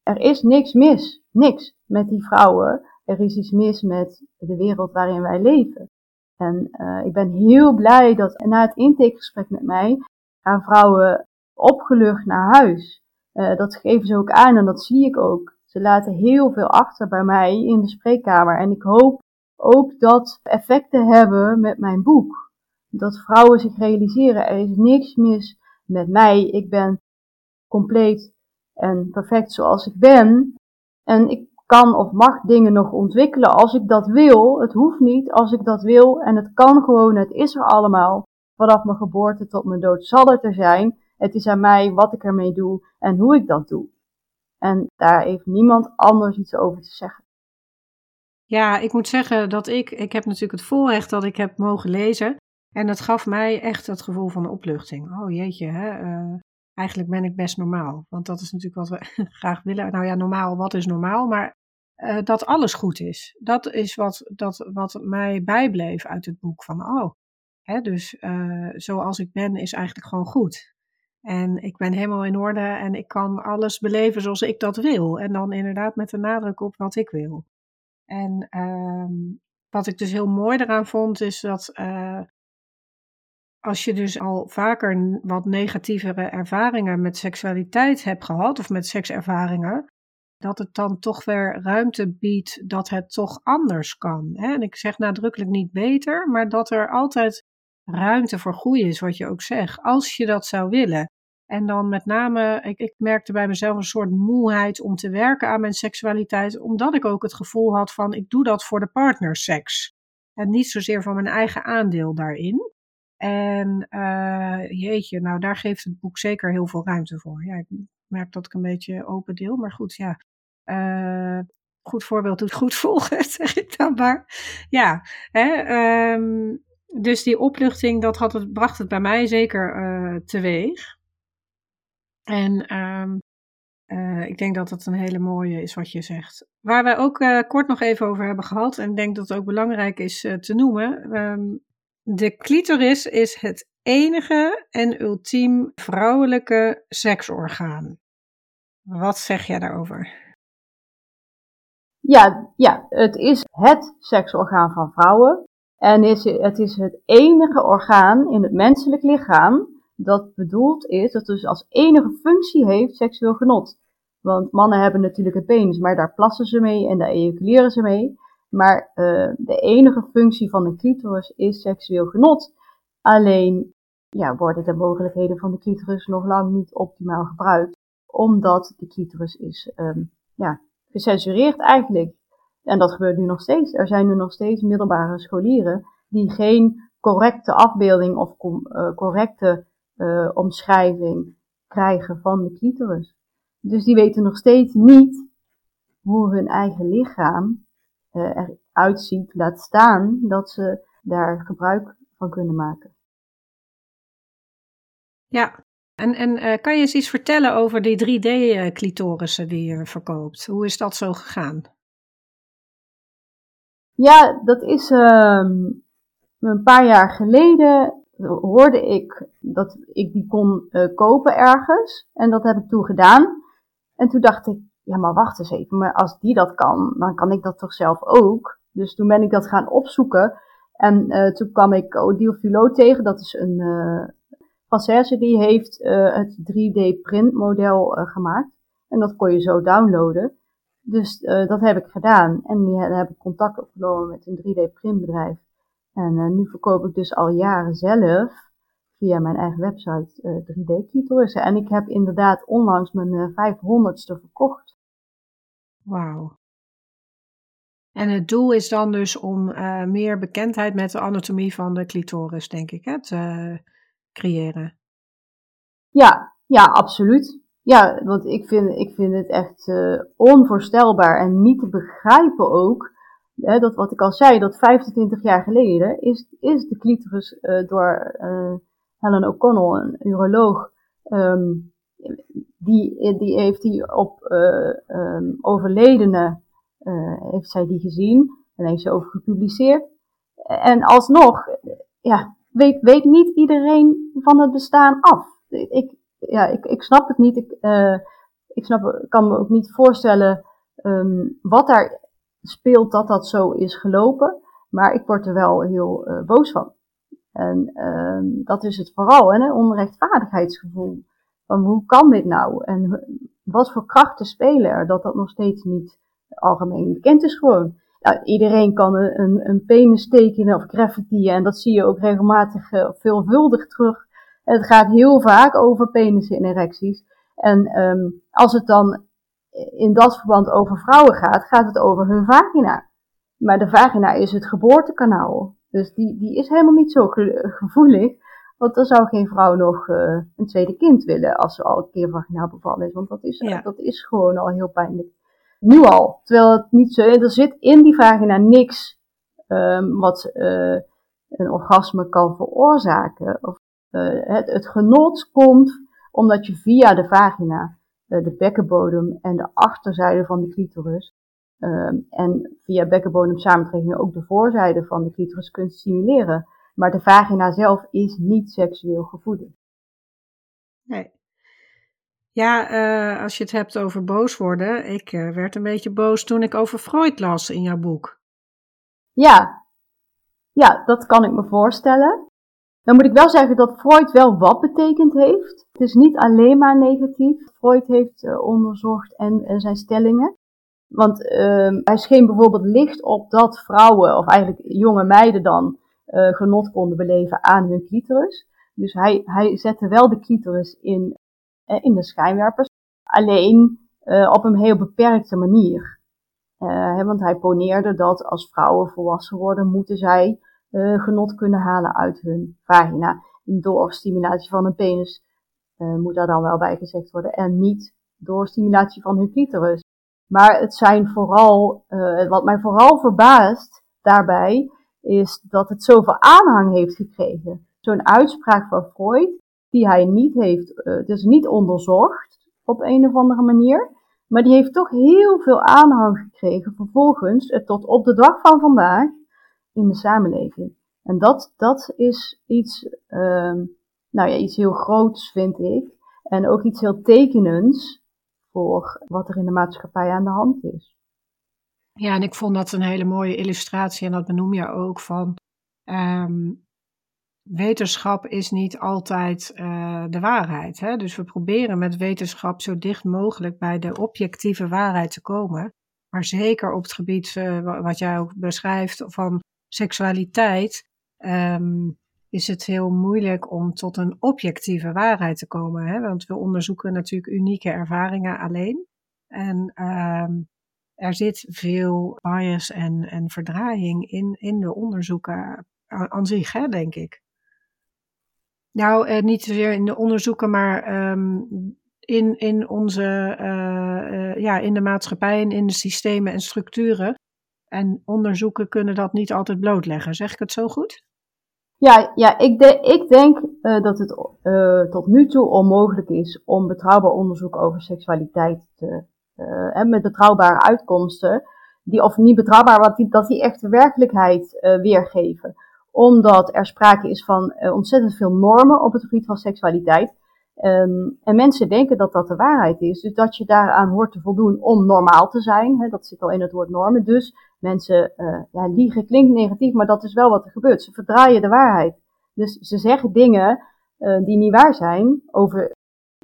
Er is niks mis, niks met die vrouwen. Er is iets mis met de wereld waarin wij leven. En uh, ik ben heel blij dat na het intakegesprek met mij gaan vrouwen opgelucht naar huis. Uh, dat geven ze ook aan en dat zie ik ook. Ze laten heel veel achter bij mij in de spreekkamer. En ik hoop ook dat effecten hebben met mijn boek. Dat vrouwen zich realiseren, er is niks mis met mij. Ik ben compleet en perfect zoals ik ben. En ik kan of mag dingen nog ontwikkelen als ik dat wil. Het hoeft niet als ik dat wil en het kan gewoon, het is er allemaal. Vanaf mijn geboorte tot mijn dood zal het er zijn. Het is aan mij wat ik ermee doe en hoe ik dat doe. En daar heeft niemand anders iets over te zeggen. Ja, ik moet zeggen dat ik, ik heb natuurlijk het voorrecht dat ik heb mogen lezen. En dat gaf mij echt het gevoel van opluchting. Oh jeetje, hè, uh, eigenlijk ben ik best normaal. Want dat is natuurlijk wat we graag willen. Nou ja, normaal, wat is normaal? Maar uh, dat alles goed is. Dat is wat, dat, wat mij bijbleef uit het boek. Van oh, dus uh, zoals ik ben is eigenlijk gewoon goed. En ik ben helemaal in orde en ik kan alles beleven zoals ik dat wil. En dan inderdaad met de nadruk op wat ik wil. En uh, wat ik dus heel mooi eraan vond, is dat uh, als je dus al vaker wat negatievere ervaringen met seksualiteit hebt gehad, of met sekservaringen, dat het dan toch weer ruimte biedt dat het toch anders kan. Hè? En ik zeg nadrukkelijk niet beter, maar dat er altijd ruimte voor groei is, wat je ook zegt, als je dat zou willen. En dan met name, ik, ik merkte bij mezelf een soort moeheid om te werken aan mijn seksualiteit, omdat ik ook het gevoel had van ik doe dat voor de partnerseks. En niet zozeer van mijn eigen aandeel daarin. En uh, jeetje, nou daar geeft het boek zeker heel veel ruimte voor. Ja, ik merk dat ik een beetje open deel, maar goed, ja. Uh, goed voorbeeld doet goed volgen, zeg ik dan maar. Ja, hè, um, Dus die opluchting, dat had het, bracht het bij mij zeker uh, teweeg. En um, uh, ik denk dat het een hele mooie is wat je zegt. Waar we ook uh, kort nog even over hebben gehad, en ik denk dat het ook belangrijk is te noemen. Um, de clitoris is het enige en ultiem vrouwelijke seksorgaan. Wat zeg jij daarover? Ja, ja, het is het seksorgaan van vrouwen. En is, het is het enige orgaan in het menselijk lichaam dat bedoeld is, dat dus als enige functie heeft seksueel genot. Want mannen hebben natuurlijk een penis, maar daar plassen ze mee en daar ejaculeren ze mee. Maar uh, de enige functie van de clitoris is seksueel genot. Alleen ja, worden de mogelijkheden van de clitoris nog lang niet optimaal gebruikt, omdat de clitoris is um, ja, gecensureerd eigenlijk. En dat gebeurt nu nog steeds. Er zijn nu nog steeds middelbare scholieren die geen correcte afbeelding of uh, correcte uh, omschrijving krijgen van de clitoris. Dus die weten nog steeds niet hoe hun eigen lichaam uh, eruit ziet, laat staan dat ze daar gebruik van kunnen maken. Ja, en, en kan je eens iets vertellen over die 3D-clitorissen die je verkoopt? Hoe is dat zo gegaan? Ja, dat is um, een paar jaar geleden hoorde ik dat ik die kon uh, kopen ergens. En dat heb ik toen gedaan. En toen dacht ik, ja maar wacht eens even, maar als die dat kan, dan kan ik dat toch zelf ook. Dus toen ben ik dat gaan opzoeken. En uh, toen kwam ik Odile Filot tegen, dat is een uh, die heeft het 3D printmodel gemaakt. En dat kon je zo downloaden. Dus dat heb ik gedaan. En daar heb ik contact opgenomen met een 3D printbedrijf. En nu verkoop ik dus al jaren zelf via mijn eigen website 3D-clitorissen. En ik heb inderdaad onlangs mijn 500ste verkocht. Wauw. En het doel is dan dus om meer bekendheid met de anatomie van de clitoris, denk ik, hè, te creëren. Ja, ja, absoluut. Ja, want ik vind, ik vind het echt uh, onvoorstelbaar en niet te begrijpen ook. Hè, dat wat ik al zei, dat 25 jaar geleden is, is de clitoris uh, door Helen O'Connell, een uroloog, um, die, die heeft die op um, overledene uh, heeft zij die gezien en heeft ze over gepubliceerd. En alsnog, ja, weet, weet niet iedereen van het bestaan af. Ik, ja, ik, ik snap het niet. Ik, uh, ik snap, kan me ook niet voorstellen um, wat daar speelt dat dat zo is gelopen. Maar ik word er wel heel uh, boos van. En um, dat is het vooral, hè, onrechtvaardigheidsgevoel. Van hoe kan dit nou? En wat voor krachten spelen er dat dat nog steeds niet algemeen bekend is gewoon. Iedereen kan een, een, een penis tekenen of graffiti en dat zie je ook regelmatig uh, veelvuldig terug. Het gaat heel vaak over penissen in erecties. En um, als het dan in dat verband over vrouwen gaat, gaat het over hun vagina. Maar de vagina is het geboortekanaal. Dus die, die is helemaal niet zo gevoelig. Want dan zou geen vrouw nog uh, een tweede kind willen als ze al een keer vaginaal bevallen is. Want dat is, ja. dat is gewoon al heel pijnlijk. Nu al. Terwijl het niet zo is. Er zit in die vagina niks um, wat uh, een orgasme kan veroorzaken. Of, het, het, genot komt omdat je via de vagina uh, de bekkenbodem en de achterzijde van de clitoris um, en via bekkenbodem samentrekkingen ook de voorzijde van de clitoris kunt stimuleren. Maar de vagina zelf is niet seksueel gevoelig. Nee. Ja, uh, als je het hebt over boos worden. Ik uh, werd een beetje boos toen ik over Freud las in jouw boek. Ja, ja, dat kan ik me voorstellen. Dan moet ik wel zeggen dat Freud wel wat betekend heeft. Het is niet alleen maar negatief. Freud heeft uh, onderzocht en, en, zijn stellingen. Want hij scheen bijvoorbeeld licht op dat vrouwen, of eigenlijk jonge meiden dan, genot konden beleven aan hun clitoris. Dus hij, hij zette wel de clitoris in in de schijnwerpers. Alleen op een heel beperkte manier. Want hij poneerde dat als vrouwen volwassen worden, moeten zij genot kunnen halen uit hun vagina. Door stimulatie van een penis moet daar dan wel bij gezegd worden. En niet door stimulatie van hun clitoris. Maar het zijn vooral, wat mij vooral verbaast daarbij, is dat het zoveel aanhang heeft gekregen. Zo'n uitspraak van Freud, die hij niet heeft, dus niet onderzocht op een of andere manier, maar die heeft toch heel veel aanhang gekregen vervolgens tot op de dag van vandaag in de samenleving. En dat, dat is iets, uh, nou ja, iets heel groots, vind ik. En ook iets heel tekenends voor wat er in de maatschappij aan de hand is. Ja, en ik vond dat een hele mooie illustratie, en dat benoem je ook van. Um, wetenschap is niet altijd uh, de waarheid. Hè? Dus we proberen met wetenschap zo dicht mogelijk bij de objectieve waarheid te komen. Maar zeker op het gebied uh, wat jij ook beschrijft van seksualiteit, um, is het heel moeilijk om tot een objectieve waarheid te komen. Hè? Want we onderzoeken natuurlijk unieke ervaringen alleen. En um, er zit veel bias en, en verdraaiing in, in de onderzoeken aan zich, hè, denk ik. Nou, eh, niet zozeer in de onderzoeken, maar um, in, in onze, uh, uh, ja, in de maatschappij en in de systemen en structuren. En onderzoeken kunnen dat niet altijd blootleggen. Zeg ik het zo goed? Ja, ja ik, ik denk uh, dat het uh, tot nu toe onmogelijk is om betrouwbaar onderzoek over seksualiteit te, uh, met betrouwbare uitkomsten, die, of niet betrouwbaar, want die, dat die echt de werkelijkheid weergeven. Omdat er sprake is van ontzettend veel normen op het gebied van seksualiteit. Um, en mensen denken dat dat de waarheid is. Dus dat je daaraan hoort te voldoen om normaal te zijn. Hè, dat zit al in het woord normen. Dus mensen, uh, ja, liegen klinkt negatief, maar dat is wel wat er gebeurt. Ze verdraaien de waarheid. Dus ze zeggen dingen uh, die niet waar zijn, over,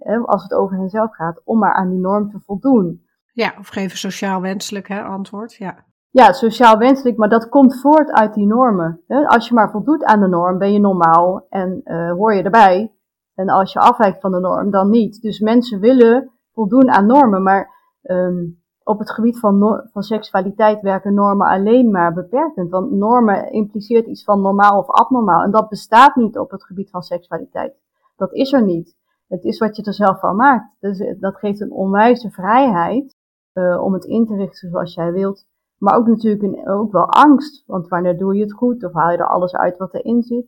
uh, als het over henzelf gaat, om maar aan die norm te voldoen. Ja, of geven sociaal wenselijk hè, antwoord. Ja. ja, sociaal wenselijk, maar dat komt voort uit die normen. Hè? Als je maar voldoet aan de norm, ben je normaal en hoor je erbij. En als je afwijkt van de norm, dan niet. Dus mensen willen voldoen aan normen, maar um, op het gebied van, van seksualiteit werken normen alleen maar beperkend. Want normen impliceert iets van normaal of abnormaal. En dat bestaat niet op het gebied van seksualiteit. Dat is er niet. Het is wat je er zelf van maakt. Dus dat geeft een onwijze vrijheid uh, om het in te richten zoals jij wilt. Maar ook natuurlijk een, ook wel angst. Want wanneer doe je het goed? Of haal je er alles uit wat erin zit?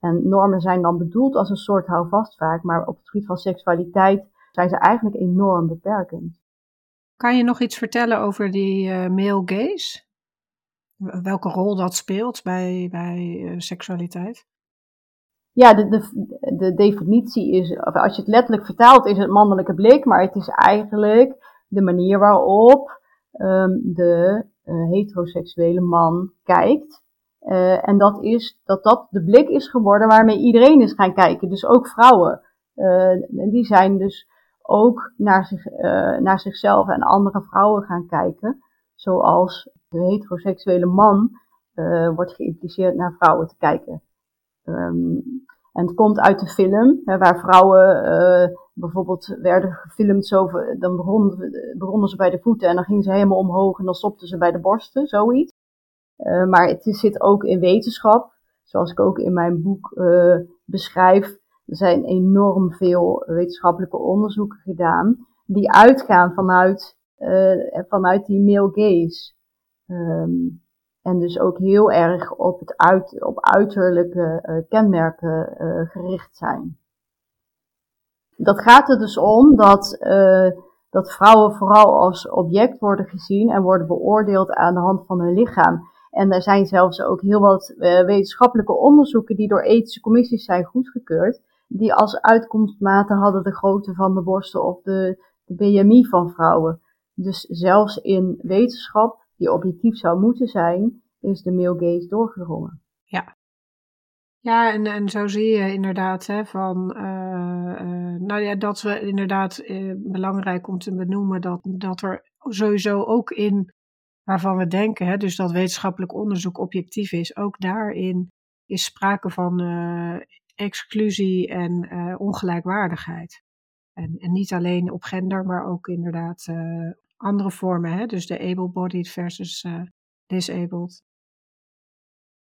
En normen zijn dan bedoeld als een soort houvast vaak, maar op het gebied van seksualiteit zijn ze eigenlijk enorm beperkend. Kan je nog iets vertellen over die uh, male gaze? Welke rol dat speelt bij, bij uh, seksualiteit? Ja, de, de, de definitie is, of als je het letterlijk vertaalt, is het mannelijke blik, maar het is eigenlijk de manier waarop um, de uh, heteroseksuele man kijkt en dat is dat dat de blik is geworden waarmee iedereen is gaan kijken. Dus ook vrouwen. Uh, die zijn dus ook naar, zich, uh, naar zichzelf en andere vrouwen gaan kijken. Zoals de heteroseksuele man wordt geïmpliceerd naar vrouwen te kijken. Um, en het komt uit de film, hè, waar vrouwen bijvoorbeeld werden gefilmd. Zo, dan begonnen, begonnen ze bij de voeten en dan gingen ze helemaal omhoog en dan stopten ze bij de borsten, zoiets. Maar het zit ook in wetenschap, zoals ik ook in mijn boek beschrijf. Er zijn enorm veel wetenschappelijke onderzoeken gedaan die uitgaan vanuit, uh, vanuit die male gaze. Um, en dus ook heel erg op, het uit, op uiterlijke kenmerken gericht zijn. Dat gaat er dus om dat, dat vrouwen vooral als object worden gezien en worden beoordeeld aan de hand van hun lichaam. En er zijn zelfs ook heel wat wetenschappelijke onderzoeken die door ethische commissies zijn goedgekeurd, die als uitkomstmaten hadden de grootte van de borsten of de, de BMI van vrouwen. Dus zelfs in wetenschap, die objectief zou moeten zijn, is de male gaze doorgedrongen. Ja. Ja, en, en zo zie je inderdaad hè, van, uh, uh, nou ja, dat we inderdaad uh, belangrijk om te benoemen dat, dat er sowieso ook in waarvan we denken, hè, dus dat wetenschappelijk onderzoek objectief is, ook daarin is sprake van exclusie en uh, ongelijkwaardigheid. En, en, niet alleen op gender, maar ook inderdaad uh, andere vormen, hè, dus de able-bodied versus disabled.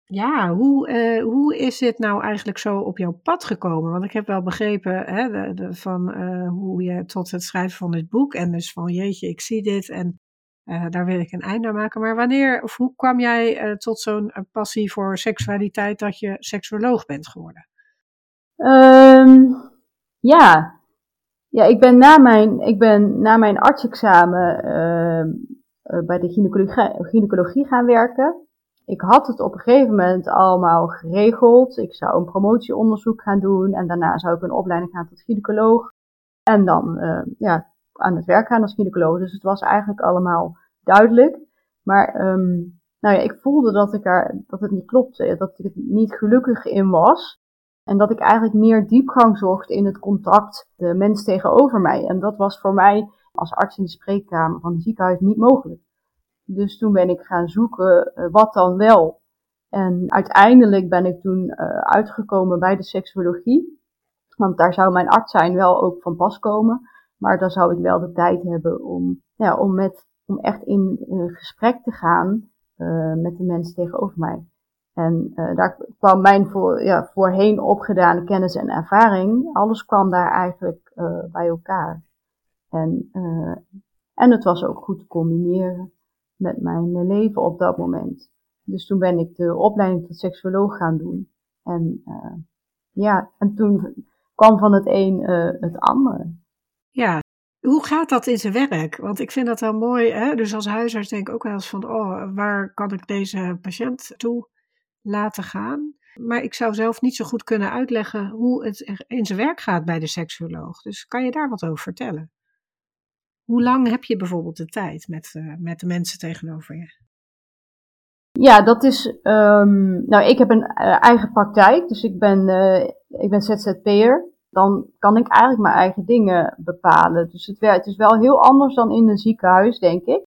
Ja, hoe, hoe is dit nou eigenlijk zo op jouw pad gekomen? Want ik heb wel begrepen hè, de, van hoe je tot het schrijven van dit boek en dus van jeetje, ik zie dit en daar wil ik een einde aan maken. Maar wanneer of hoe kwam jij tot zo'n passie voor seksualiteit dat je seksuoloog bent geworden? Ehm, ja. ja, ik ben na mijn, ik ben na mijn artsexamen ehm, bij de gynaecologie, gynaecologie gaan werken ik had het op een gegeven moment allemaal geregeld. Ik zou een promotieonderzoek gaan doen en daarna zou ik een opleiding gaan tot gynaecoloog. En dan uh, ja, aan het werk gaan als gynaecoloog. Dus het was eigenlijk allemaal duidelijk. Maar um, nou ja, ik voelde dat, ik er, dat het niet klopte, dat ik er niet gelukkig in was. En dat ik eigenlijk meer diepgang zocht in het contact, de mens tegenover mij. En dat was voor mij als arts in de spreekkamer van het ziekenhuis niet mogelijk. Dus toen ben ik gaan zoeken uh, wat dan wel. En uiteindelijk ben ik toen uh, uitgekomen bij de seksuologie. Want daar zou mijn arts zijn wel ook van pas komen. Maar dan zou ik wel de tijd hebben om, ja, om, met, om echt in uh, gesprek te gaan met de mensen tegenover mij. En daar kwam mijn voor, ja, voorheen opgedane kennis en ervaring. Alles kwam daar eigenlijk bij elkaar. En, en het was ook goed te combineren met mijn leven op dat moment. Dus toen ben ik de opleiding tot seksuoloog gaan doen. En uh, ja, en toen kwam van het een uh, het ander. Ja, hoe gaat dat in zijn werk? Want ik vind dat wel mooi. Hè? Dus als huisarts denk ik ook wel eens van, oh, waar kan ik deze patiënt toe laten gaan? Maar ik zou zelf niet zo goed kunnen uitleggen hoe het in zijn werk gaat bij de seksuoloog. Dus kan je daar wat over vertellen? Hoe lang heb je bijvoorbeeld de tijd met, uh, met de mensen tegenover je? Ja, dat is. Um, nou, ik heb een uh, eigen praktijk, dus ik ben, uh, ik ben ZZP'er. Dan kan ik eigenlijk mijn eigen dingen bepalen. Dus het, het is wel heel anders dan in een ziekenhuis, denk ik.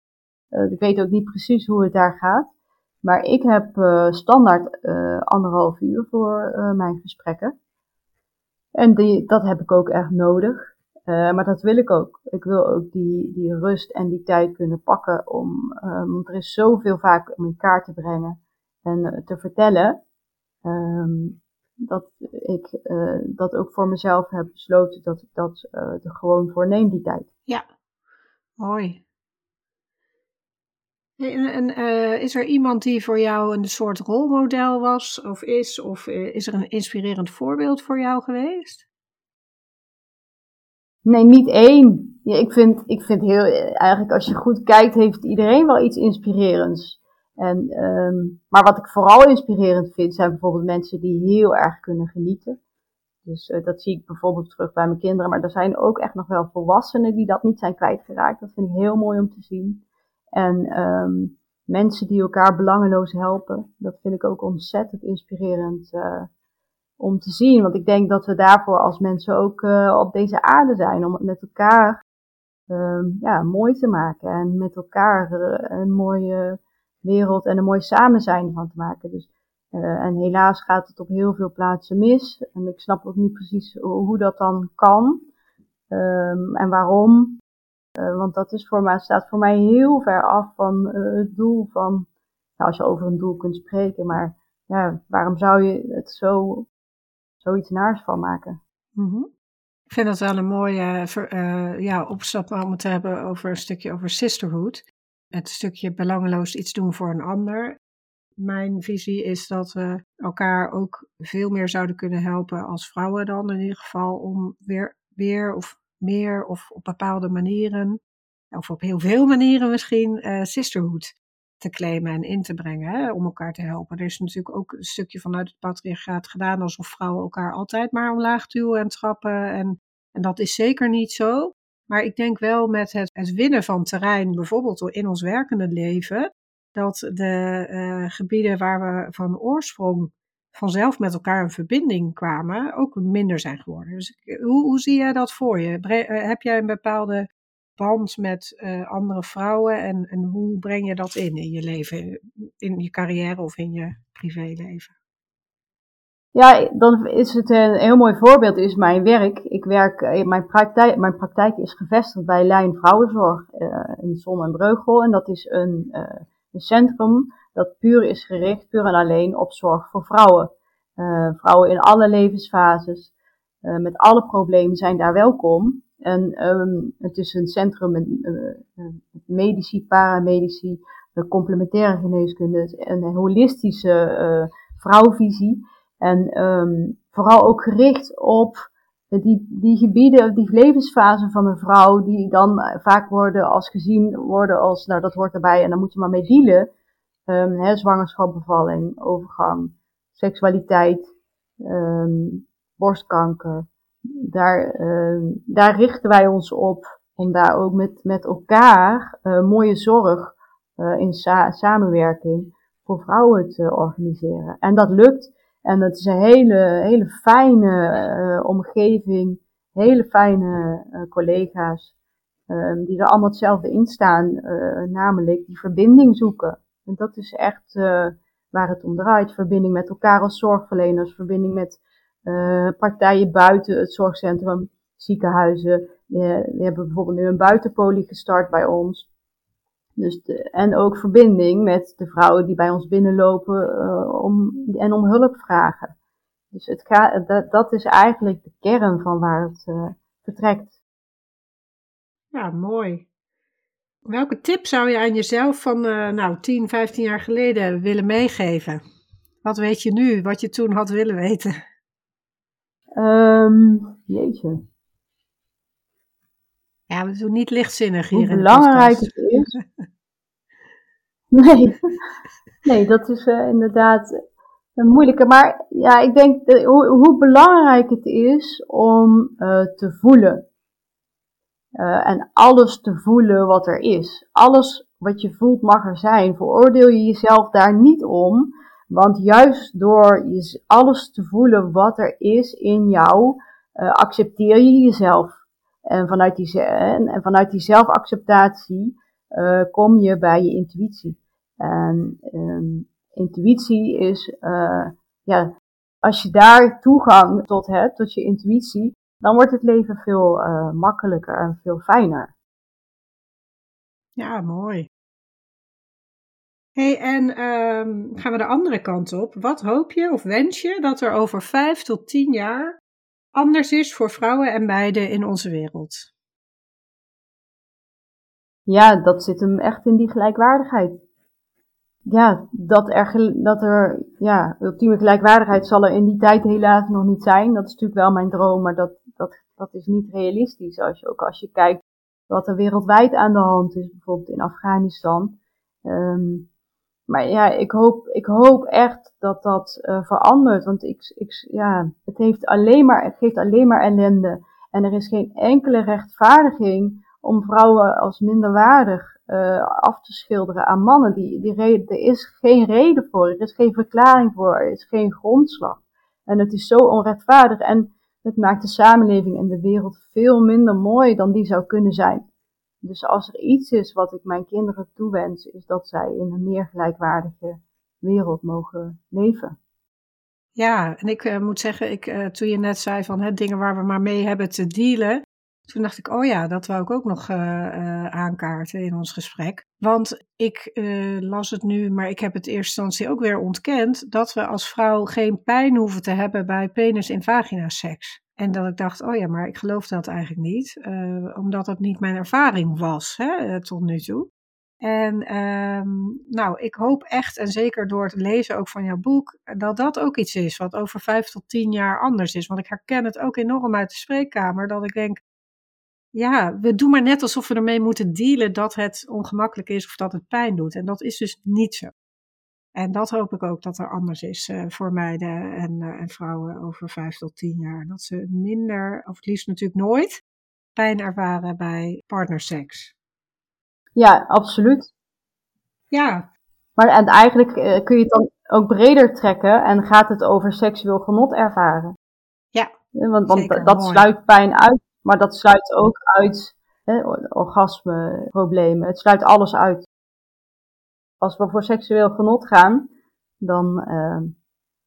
ik weet ook niet precies hoe het daar gaat. Maar ik heb standaard anderhalf uur voor mijn gesprekken. En die, dat heb ik ook echt nodig. Maar dat wil ik ook. Ik wil ook die, die rust en die tijd kunnen pakken om, want er is zoveel vaak om in kaart te brengen en te vertellen, um, dat ik dat ook voor mezelf heb besloten dat ik dat er gewoon voor neem, die tijd. Ja, mooi. En, en is er iemand die voor jou een soort rolmodel was of is, of is er een inspirerend voorbeeld voor jou geweest? Nee, niet één. Ja, ik, vind, ik vind heel, eigenlijk als je goed kijkt, heeft iedereen wel iets inspirerends. En, um, maar wat ik vooral inspirerend vind, zijn bijvoorbeeld mensen die heel erg kunnen genieten. Dus uh, dat zie ik bijvoorbeeld terug bij mijn kinderen. Maar er zijn ook echt nog wel volwassenen die dat niet zijn kwijtgeraakt. Dat vind ik heel mooi om te zien. En um, mensen die elkaar belangeloos helpen, dat vind ik ook ontzettend inspirerend. Uh, om te zien. Want ik denk dat we daarvoor als mensen ook uh, op deze aarde zijn. Om het met elkaar uh, ja, mooi te maken. En met elkaar uh, een mooie wereld en een mooi samen zijn van te maken. Dus, en helaas gaat het op heel veel plaatsen mis. En ik snap ook niet precies hoe dat dan kan. Um, en waarom. Want dat is voor mij, staat voor mij heel ver af van het doel van. Als je over een doel kunt spreken, maar ja, waarom zou je het zo zoiets naars van maken. Mhm. Ik vind dat wel een mooie uh, ja, opstap om het te hebben over een stukje over sisterhood. Het stukje belangeloos iets doen voor een ander. Mijn visie is dat we elkaar ook veel meer zouden kunnen helpen als vrouwen dan in ieder geval om weer, weer of meer of op bepaalde manieren, of op heel veel manieren misschien, uh, sisterhood te claimen en in te brengen hè, om elkaar te helpen. Er is natuurlijk ook een stukje vanuit het patriarchaat gedaan alsof vrouwen elkaar altijd maar omlaag duwen en trappen. En, en dat is zeker niet zo. Maar ik denk wel met het, het winnen van terrein, bijvoorbeeld in ons werkende leven, dat de uh, gebieden waar we van oorsprong vanzelf met elkaar in verbinding kwamen, ook minder zijn geworden. Dus hoe, hoe zie jij dat voor je? Eh, heb jij een bepaalde band met uh, andere vrouwen en, en hoe breng je dat in in je leven, in je carrière of in je privéleven? Ja, dan is het een heel mooi voorbeeld, is mijn werk. Ik werk, eh, mijn praktijk, mijn praktijk is gevestigd bij Lijn Vrouwenzorg in Zon en Breugel. En dat is een, een, centrum dat puur is gericht, puur en alleen op zorg voor vrouwen. vrouwen in alle levensfases, met alle problemen zijn daar welkom. En ehm, het is een centrum met medici, paramedici, complementaire geneeskunde en een holistische vrouwvisie. En um, vooral ook gericht op die, die gebieden, die levensfase van een vrouw, die dan vaak worden als gezien worden als, nou dat hoort erbij en dan moet je maar mee dealen. Um, hè, zwangerschap, bevalling, overgang, seksualiteit, um, borstkanker. Daar, daar richten wij ons op om daar ook met, met elkaar uh, mooie zorg uh, in sa samenwerking voor vrouwen te organiseren. En dat lukt. En het is een hele, hele fijne uh, omgeving, hele fijne collega's, die er allemaal hetzelfde in staan, namelijk die verbinding zoeken. En dat is echt waar het om draait. Verbinding met elkaar als zorgverleners, verbinding met partijen buiten het zorgcentrum, ziekenhuizen. We, hebben bijvoorbeeld nu een buitenpolie gestart bij ons. Dus en ook verbinding met de vrouwen die bij ons binnenlopen uh, om, en om hulp vragen. Dus het gaat, dat, dat is eigenlijk de kern van waar het vertrekt. Ja, mooi. Welke tip zou je aan jezelf van uh, nou, 10, 15 jaar geleden willen meegeven? Wat weet je nu, wat je toen had willen weten? Um, jeetje. Ja, we doen niet lichtzinnig hier. Hoe belangrijk het is. nee. nee, dat is uh, inderdaad een moeilijke. Maar ja, ik denk hoe, hoe, belangrijk het is om uh, te voelen. En alles te voelen wat er is. Alles wat je voelt mag er zijn. Veroordeel je jezelf daar niet om. Want juist door alles te voelen wat er is in jou, accepteer je jezelf. En vanuit die, en vanuit die zelfacceptatie uh, kom je bij je intuïtie. En um, intuïtie is, ja, als je daar toegang tot hebt, tot je intuïtie, dan wordt het leven veel uh, makkelijker en veel fijner. Ja, mooi. hey, en um, gaan we de andere kant op. Wat hoop je of wens je dat er over vijf tot tien jaar anders is voor vrouwen en meiden in onze wereld? Ja, dat zit hem echt in die gelijkwaardigheid. Ja, dat er, dat er ja, ultieme gelijkwaardigheid zal er in die tijd helaas nog niet zijn. Dat is natuurlijk wel mijn droom, maar dat, dat, is niet realistisch. Als je, ook als je kijkt wat er wereldwijd aan de hand is, bijvoorbeeld in Afghanistan. Um, maar ja, ik hoop, ik hoop echt dat dat uh, verandert. Want ik, ik, ja, het, heeft alleen maar, het geeft alleen maar ellende. En er is geen enkele rechtvaardiging om vrouwen als minderwaardig uh, af te schilderen aan mannen. Die, die reden, er is geen reden voor, er is geen verklaring voor, er is geen grondslag. En het is zo onrechtvaardig en het maakt de samenleving en de wereld veel minder mooi dan die zou kunnen zijn. Dus als er iets is wat ik mijn kinderen toewens, is dat zij in een meer gelijkwaardige wereld mogen leven. Ja, en ik uh, moet zeggen, ik, uh, toen je net zei van hè, dingen waar we maar mee hebben te dealen, toen dacht ik, oh ja, dat wou ik ook nog uh, aankaarten in ons gesprek. Want ik las het nu, maar ik heb het in eerste instantie ook weer ontkend, dat we als vrouw geen pijn hoeven te hebben bij penis- en vagina seks. En dat ik dacht, oh ja, maar ik geloof dat eigenlijk niet, omdat het niet mijn ervaring was hè, eh, tot nu toe. En um, nou, ik hoop echt, en zeker door het lezen ook van jouw boek, dat dat ook iets is wat over vijf tot tien jaar anders is. Want ik herken het ook enorm uit de spreekkamer, dat ik denk, ja, we doen maar net alsof we ermee moeten dealen dat het ongemakkelijk is of dat het pijn doet. En dat is dus niet zo. En dat hoop ik ook dat er anders is uh, voor meiden en, uh, en, vrouwen over vijf tot tien jaar. Dat ze minder, of het liefst natuurlijk nooit, pijn ervaren bij partnerseks. Ja, absoluut. Ja. Maar en eigenlijk uh, kun je het dan ook breder trekken en gaat het over seksueel genot ervaren. Ja. want, want dat sluit pijn uit, maar dat sluit ook uit hè, orgasme, problemen. Het sluit alles uit als we voor seksueel genot gaan, dan uh,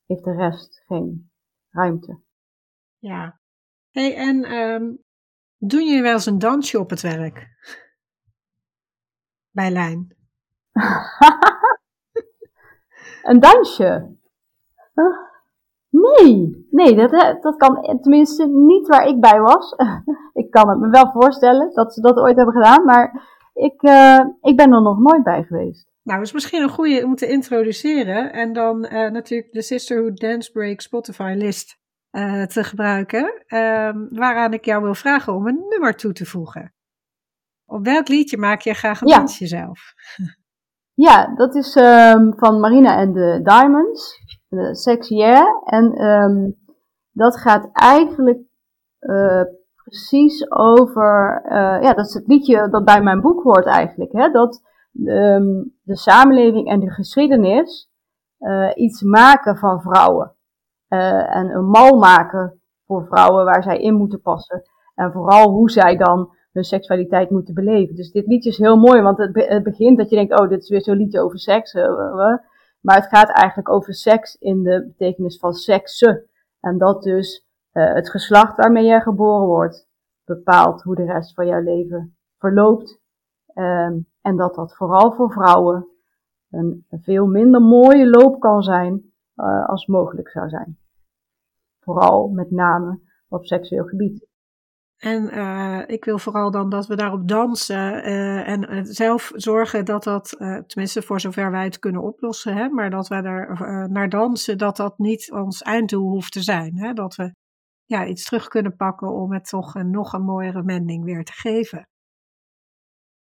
heeft de rest geen ruimte. Ja. hey, en um, doen jullie wel eens een dansje op het werk? Bij Lijn. een dansje? Huh? Nee, nee, dat, dat kan tenminste niet waar ik bij was. ik kan het me wel voorstellen dat ze dat ooit hebben gedaan, maar ik, uh, ik ben er nog nooit bij geweest. Nou, dat is misschien een goede om te introduceren. En dan uh, natuurlijk de Sisterhood Dance Break Spotify list uh, te gebruiken. Um, waaraan ik jou wil vragen om een nummer toe te voegen. Op welk liedje maak je graag een ja. dansje zelf? Ja, dat is um, van Marina en de Diamonds. De Yeah. En um, dat gaat eigenlijk uh, precies over. Uh, ja, dat is het liedje dat bij mijn boek hoort eigenlijk. Hè? Dat um, de samenleving en de geschiedenis iets maken van vrouwen. En een mal maken voor vrouwen waar zij in moeten passen. En vooral hoe zij dan hun seksualiteit moeten beleven. Dus dit liedje is heel mooi, want het, het begint dat je denkt, oh, dit is weer zo'n liedje over seks. Maar het gaat eigenlijk over seks in de betekenis van seksen. En dat dus uh, het geslacht waarmee jij geboren wordt bepaalt hoe de rest van jouw leven verloopt. Um, en dat dat vooral voor vrouwen een veel minder mooie loop kan zijn uh, als mogelijk zou zijn. Vooral met name op seksueel gebied. En uh, ik wil vooral dan dat we daarop dansen uh, en zelf zorgen dat dat, tenminste voor zover wij het kunnen oplossen, hè, maar dat we er naar dansen, dat dat niet ons einddoel hoeft te zijn. Hè, dat we ja, iets terug kunnen pakken om het toch een nog een mooiere mending weer te geven.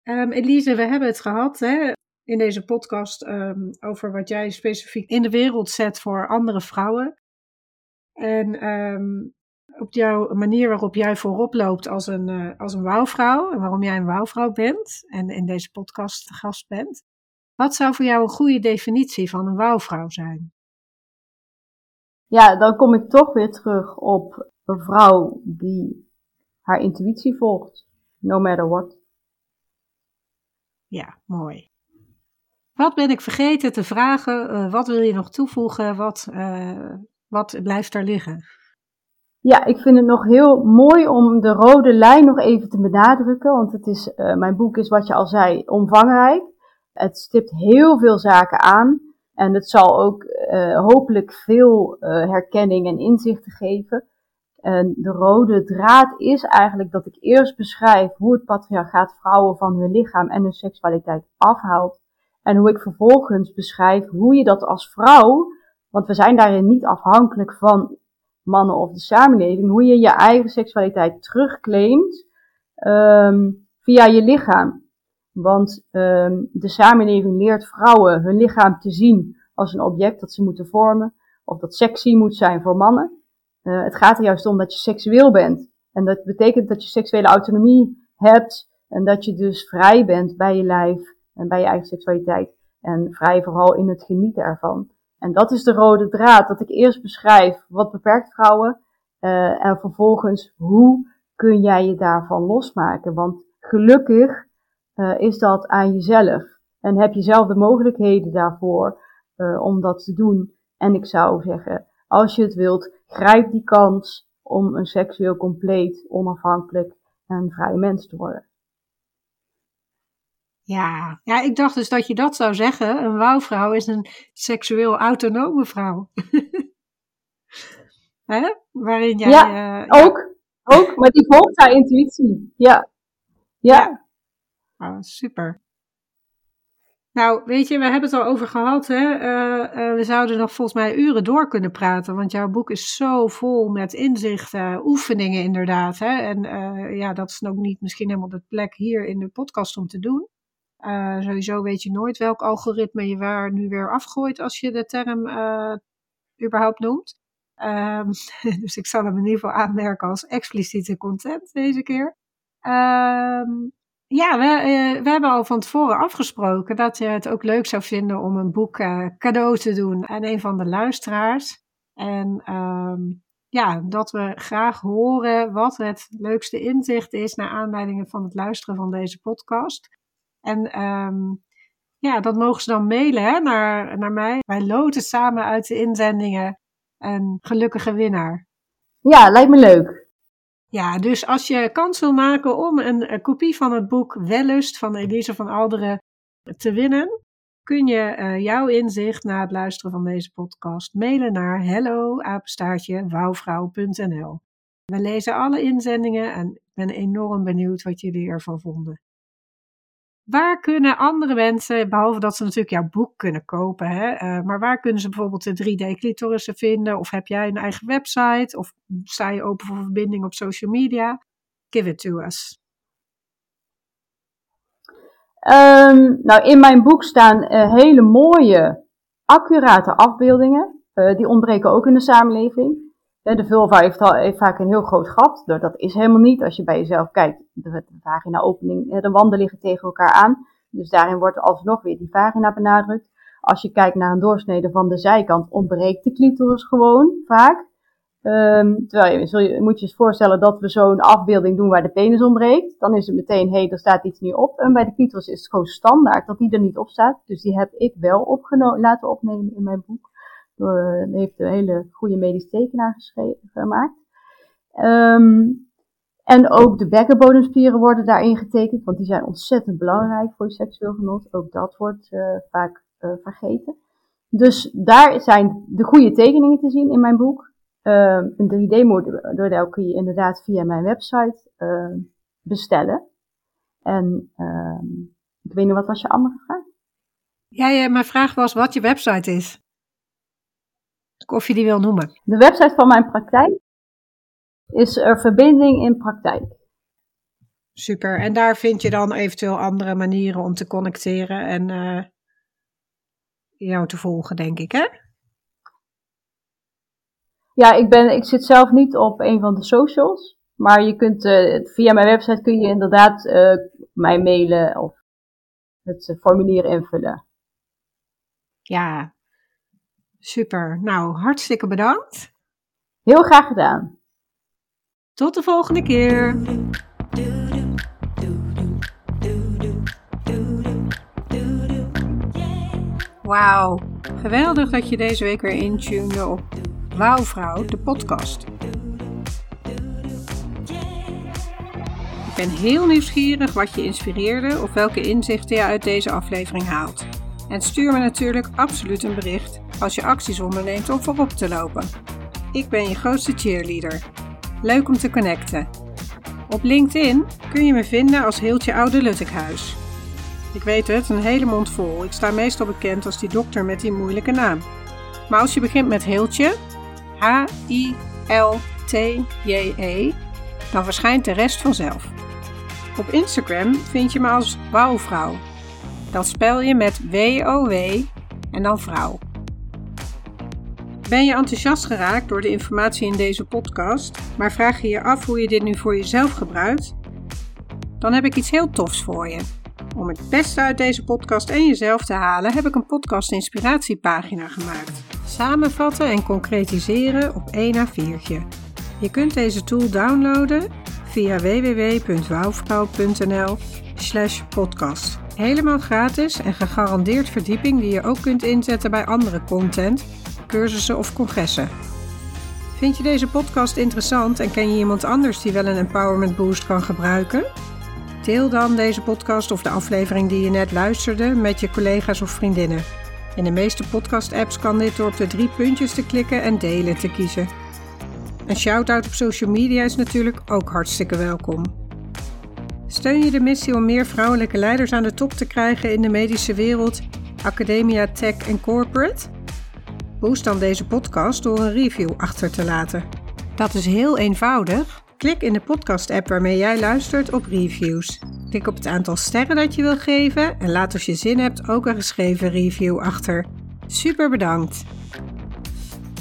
Um, Elise, we hebben het gehad hè, in deze podcast um, over wat jij specifiek in de wereld zet voor andere vrouwen. En um, op jouw manier waarop jij voorop loopt als een, uh, als een wouwvrouw en waarom jij een wouwvrouw bent en in deze podcast de gast bent. Wat zou voor jou een goede definitie van een wouwvrouw zijn? Ja, dan kom ik toch weer terug op een vrouw die haar intuïtie volgt, no matter what. Ja, mooi. Wat ben ik vergeten te vragen? Uh, wat wil je nog toevoegen? Wat, uh, wat blijft daar liggen? Ja, ik vind het nog heel mooi om de rode lijn nog even te benadrukken. Want het is, uh, mijn boek is, wat je al zei, omvangrijk. Het stipt heel veel zaken aan. En het zal ook hopelijk veel herkenning en inzichten geven. En de rode draad is eigenlijk dat ik eerst beschrijf hoe het patriarchaat vrouwen van hun lichaam en hun seksualiteit afhaalt. En hoe ik vervolgens beschrijf hoe je dat als vrouw, want we zijn daarin niet afhankelijk van mannen of de samenleving, hoe je je eigen seksualiteit terugclaimt um, via je lichaam. Want um, de samenleving leert vrouwen hun lichaam te zien als een object dat ze moeten vormen, of dat sexy moet zijn voor mannen. Uh, het gaat er juist om dat je seksueel bent. En dat betekent dat je seksuele autonomie hebt en dat je dus vrij bent bij je lijf en bij je eigen seksualiteit. En vrij vooral in het genieten ervan. En dat is de rode draad, dat ik eerst beschrijf wat beperkt vrouwen uh, en vervolgens hoe kun jij je daarvan losmaken. Want gelukkig uh, is dat aan jezelf en heb je zelf de mogelijkheden daarvoor uh, om dat te doen. En ik zou zeggen, als je het wilt, grijp die kans om een seksueel compleet, onafhankelijk en vrij mens te worden. Ja, ja, ik dacht dus dat je dat zou zeggen. Een wouwvrouw is een seksueel autonome vrouw. Hè? Waarin jij. Ja, uh, ook. Ja. Ook, maar die volgt haar intuïtie. Ja. Ja. ja. Oh, super. Nou, weet je, we hebben het al over gehad. Hè? Uh, uh, we zouden nog volgens mij uren door kunnen praten. Want jouw boek is zo vol met inzichten, oefeningen inderdaad. Hè? En uh, ja, dat is ook niet misschien helemaal de plek hier in de podcast om te doen. Sowieso weet je nooit welk algoritme je waar nu weer afgooit als je de term überhaupt noemt. Um, dus ik zal hem in ieder geval aanmerken als expliciete content deze keer. Um, ja, we, uh, we hebben al van tevoren afgesproken dat je het ook leuk zou vinden om een boek cadeau te doen aan een van de luisteraars. En um, ja, dat we graag horen wat het leukste inzicht is naar aanleiding van het luisteren van deze podcast. En um, ja, dat mogen ze dan mailen hè, naar, naar mij. Wij loten samen uit de inzendingen een gelukkige winnaar. Ja, lijkt me leuk. Ja, dus als je kans wil maken om een, een kopie van het boek Wellust van Elise van Alderen te winnen, kun je uh, jouw inzicht na het luisteren van deze podcast mailen naar hello wouwvrouw.nl. We lezen alle inzendingen en ik ben enorm benieuwd wat jullie ervan vonden. Waar kunnen andere mensen, behalve dat ze natuurlijk jouw boek kunnen kopen, hè, uh, maar waar kunnen ze bijvoorbeeld de 3D-clitorissen vinden? Of heb jij een eigen website? Of sta je open voor verbinding op social media? Give it to us. Um, nou, in mijn boek staan uh, hele mooie, accurate afbeeldingen. Uh, die ontbreken ook in de samenleving. De vulva heeft, al, heeft vaak een heel groot gat. Dat is helemaal niet. Als je bij jezelf kijkt, de vagina-opening, de wanden liggen tegen elkaar aan. Dus daarin wordt alsnog weer die vagina benadrukt. Als je kijkt naar een doorsnede van de zijkant, ontbreekt de clitoris gewoon vaak. Um, terwijl je, je moet je eens voorstellen dat we zo'n afbeelding doen waar de penis ontbreekt. Dan is het meteen, hé, hey, er staat iets niet op. En bij de clitoris is het gewoon standaard dat die er niet op staat. Dus die heb ik wel opgenomen, laten opnemen in mijn boek. Door, heeft een hele goede medisch tekenaar gemaakt. Um, en ook de bekkenbodemspieren worden daarin getekend, want die zijn ontzettend belangrijk voor je seksueel genot. Ook dat wordt uh, vaak uh, vergeten. Dus daar zijn de goede tekeningen te zien in mijn boek. Uh, een 3D-model kun je inderdaad via mijn website bestellen. En ehm, ik weet niet, wat was je andere vraag? Ja, mijn vraag was wat je website is. Of je die wil noemen. De website van mijn praktijk is er verbinding in praktijk. Super. En daar vind je dan eventueel andere manieren om te connecteren en uh, jou te volgen, denk ik, hè? Ja, ik, ben, ik zit zelf niet op een van de socials. Maar je kunt, uh, via mijn website kun je inderdaad uh, mij mailen of het formulier invullen. Ja, super. Nou, hartstikke bedankt. Heel graag gedaan. Tot de volgende keer. Wauw, geweldig dat je deze week weer intunede op Wauwvrouw, de podcast. Ik ben heel nieuwsgierig wat je inspireerde of welke inzichten je uit deze aflevering haalt. En stuur me natuurlijk absoluut een bericht als je acties onderneemt om voorop te lopen. Ik ben je grootste cheerleader. Leuk om te connecten. Op LinkedIn kun je me vinden als Heeltje Oude Luttekhuis. Ik weet het, een hele mond vol. Ik sta meestal bekend als die dokter met die moeilijke naam. Maar als je begint met Heeltje, H-I-L-T-J-E, dan verschijnt de rest vanzelf. Op Instagram vind je me als Wouwvrouw. Dat spel je met W-O-W en dan vrouw. Ben je enthousiast geraakt door de informatie in deze podcast, maar vraag je je af hoe je dit nu voor jezelf gebruikt? Dan heb ik iets heel tofs voor je. Om het beste uit deze podcast en jezelf te halen, heb ik een podcast inspiratiepagina gemaakt. Samenvatten en concretiseren op 1 A4'tje. Je kunt deze tool downloaden via www.wouwvrouw.nl slash podcast. Helemaal gratis en gegarandeerd verdieping die je ook kunt inzetten bij andere content cursussen of congressen. Vind je deze podcast interessant en ken je iemand anders die wel een empowerment boost kan gebruiken? Deel dan deze podcast of de aflevering die je net luisterde met je collega's of vriendinnen. In de meeste podcast-apps kan dit door op de drie puntjes te klikken en delen te kiezen. Een shout-out op social media is natuurlijk ook hartstikke welkom. Steun je de missie om meer vrouwelijke leiders aan de top te krijgen in de medische wereld, academia, tech en corporate? Boost dan deze podcast door een review achter te laten. Dat is heel eenvoudig. Klik in de podcast-app waarmee jij luistert op reviews. Klik op het aantal sterren dat je wil geven en laat als je zin hebt ook een geschreven review achter. Super bedankt!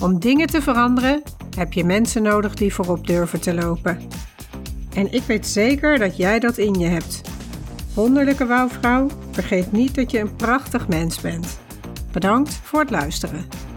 Om dingen te veranderen heb je mensen nodig die voorop durven te lopen. En ik weet zeker dat jij dat in je hebt. Wonderlijke wouwvrouw, vergeet niet dat je een prachtig mens bent. Bedankt voor het luisteren.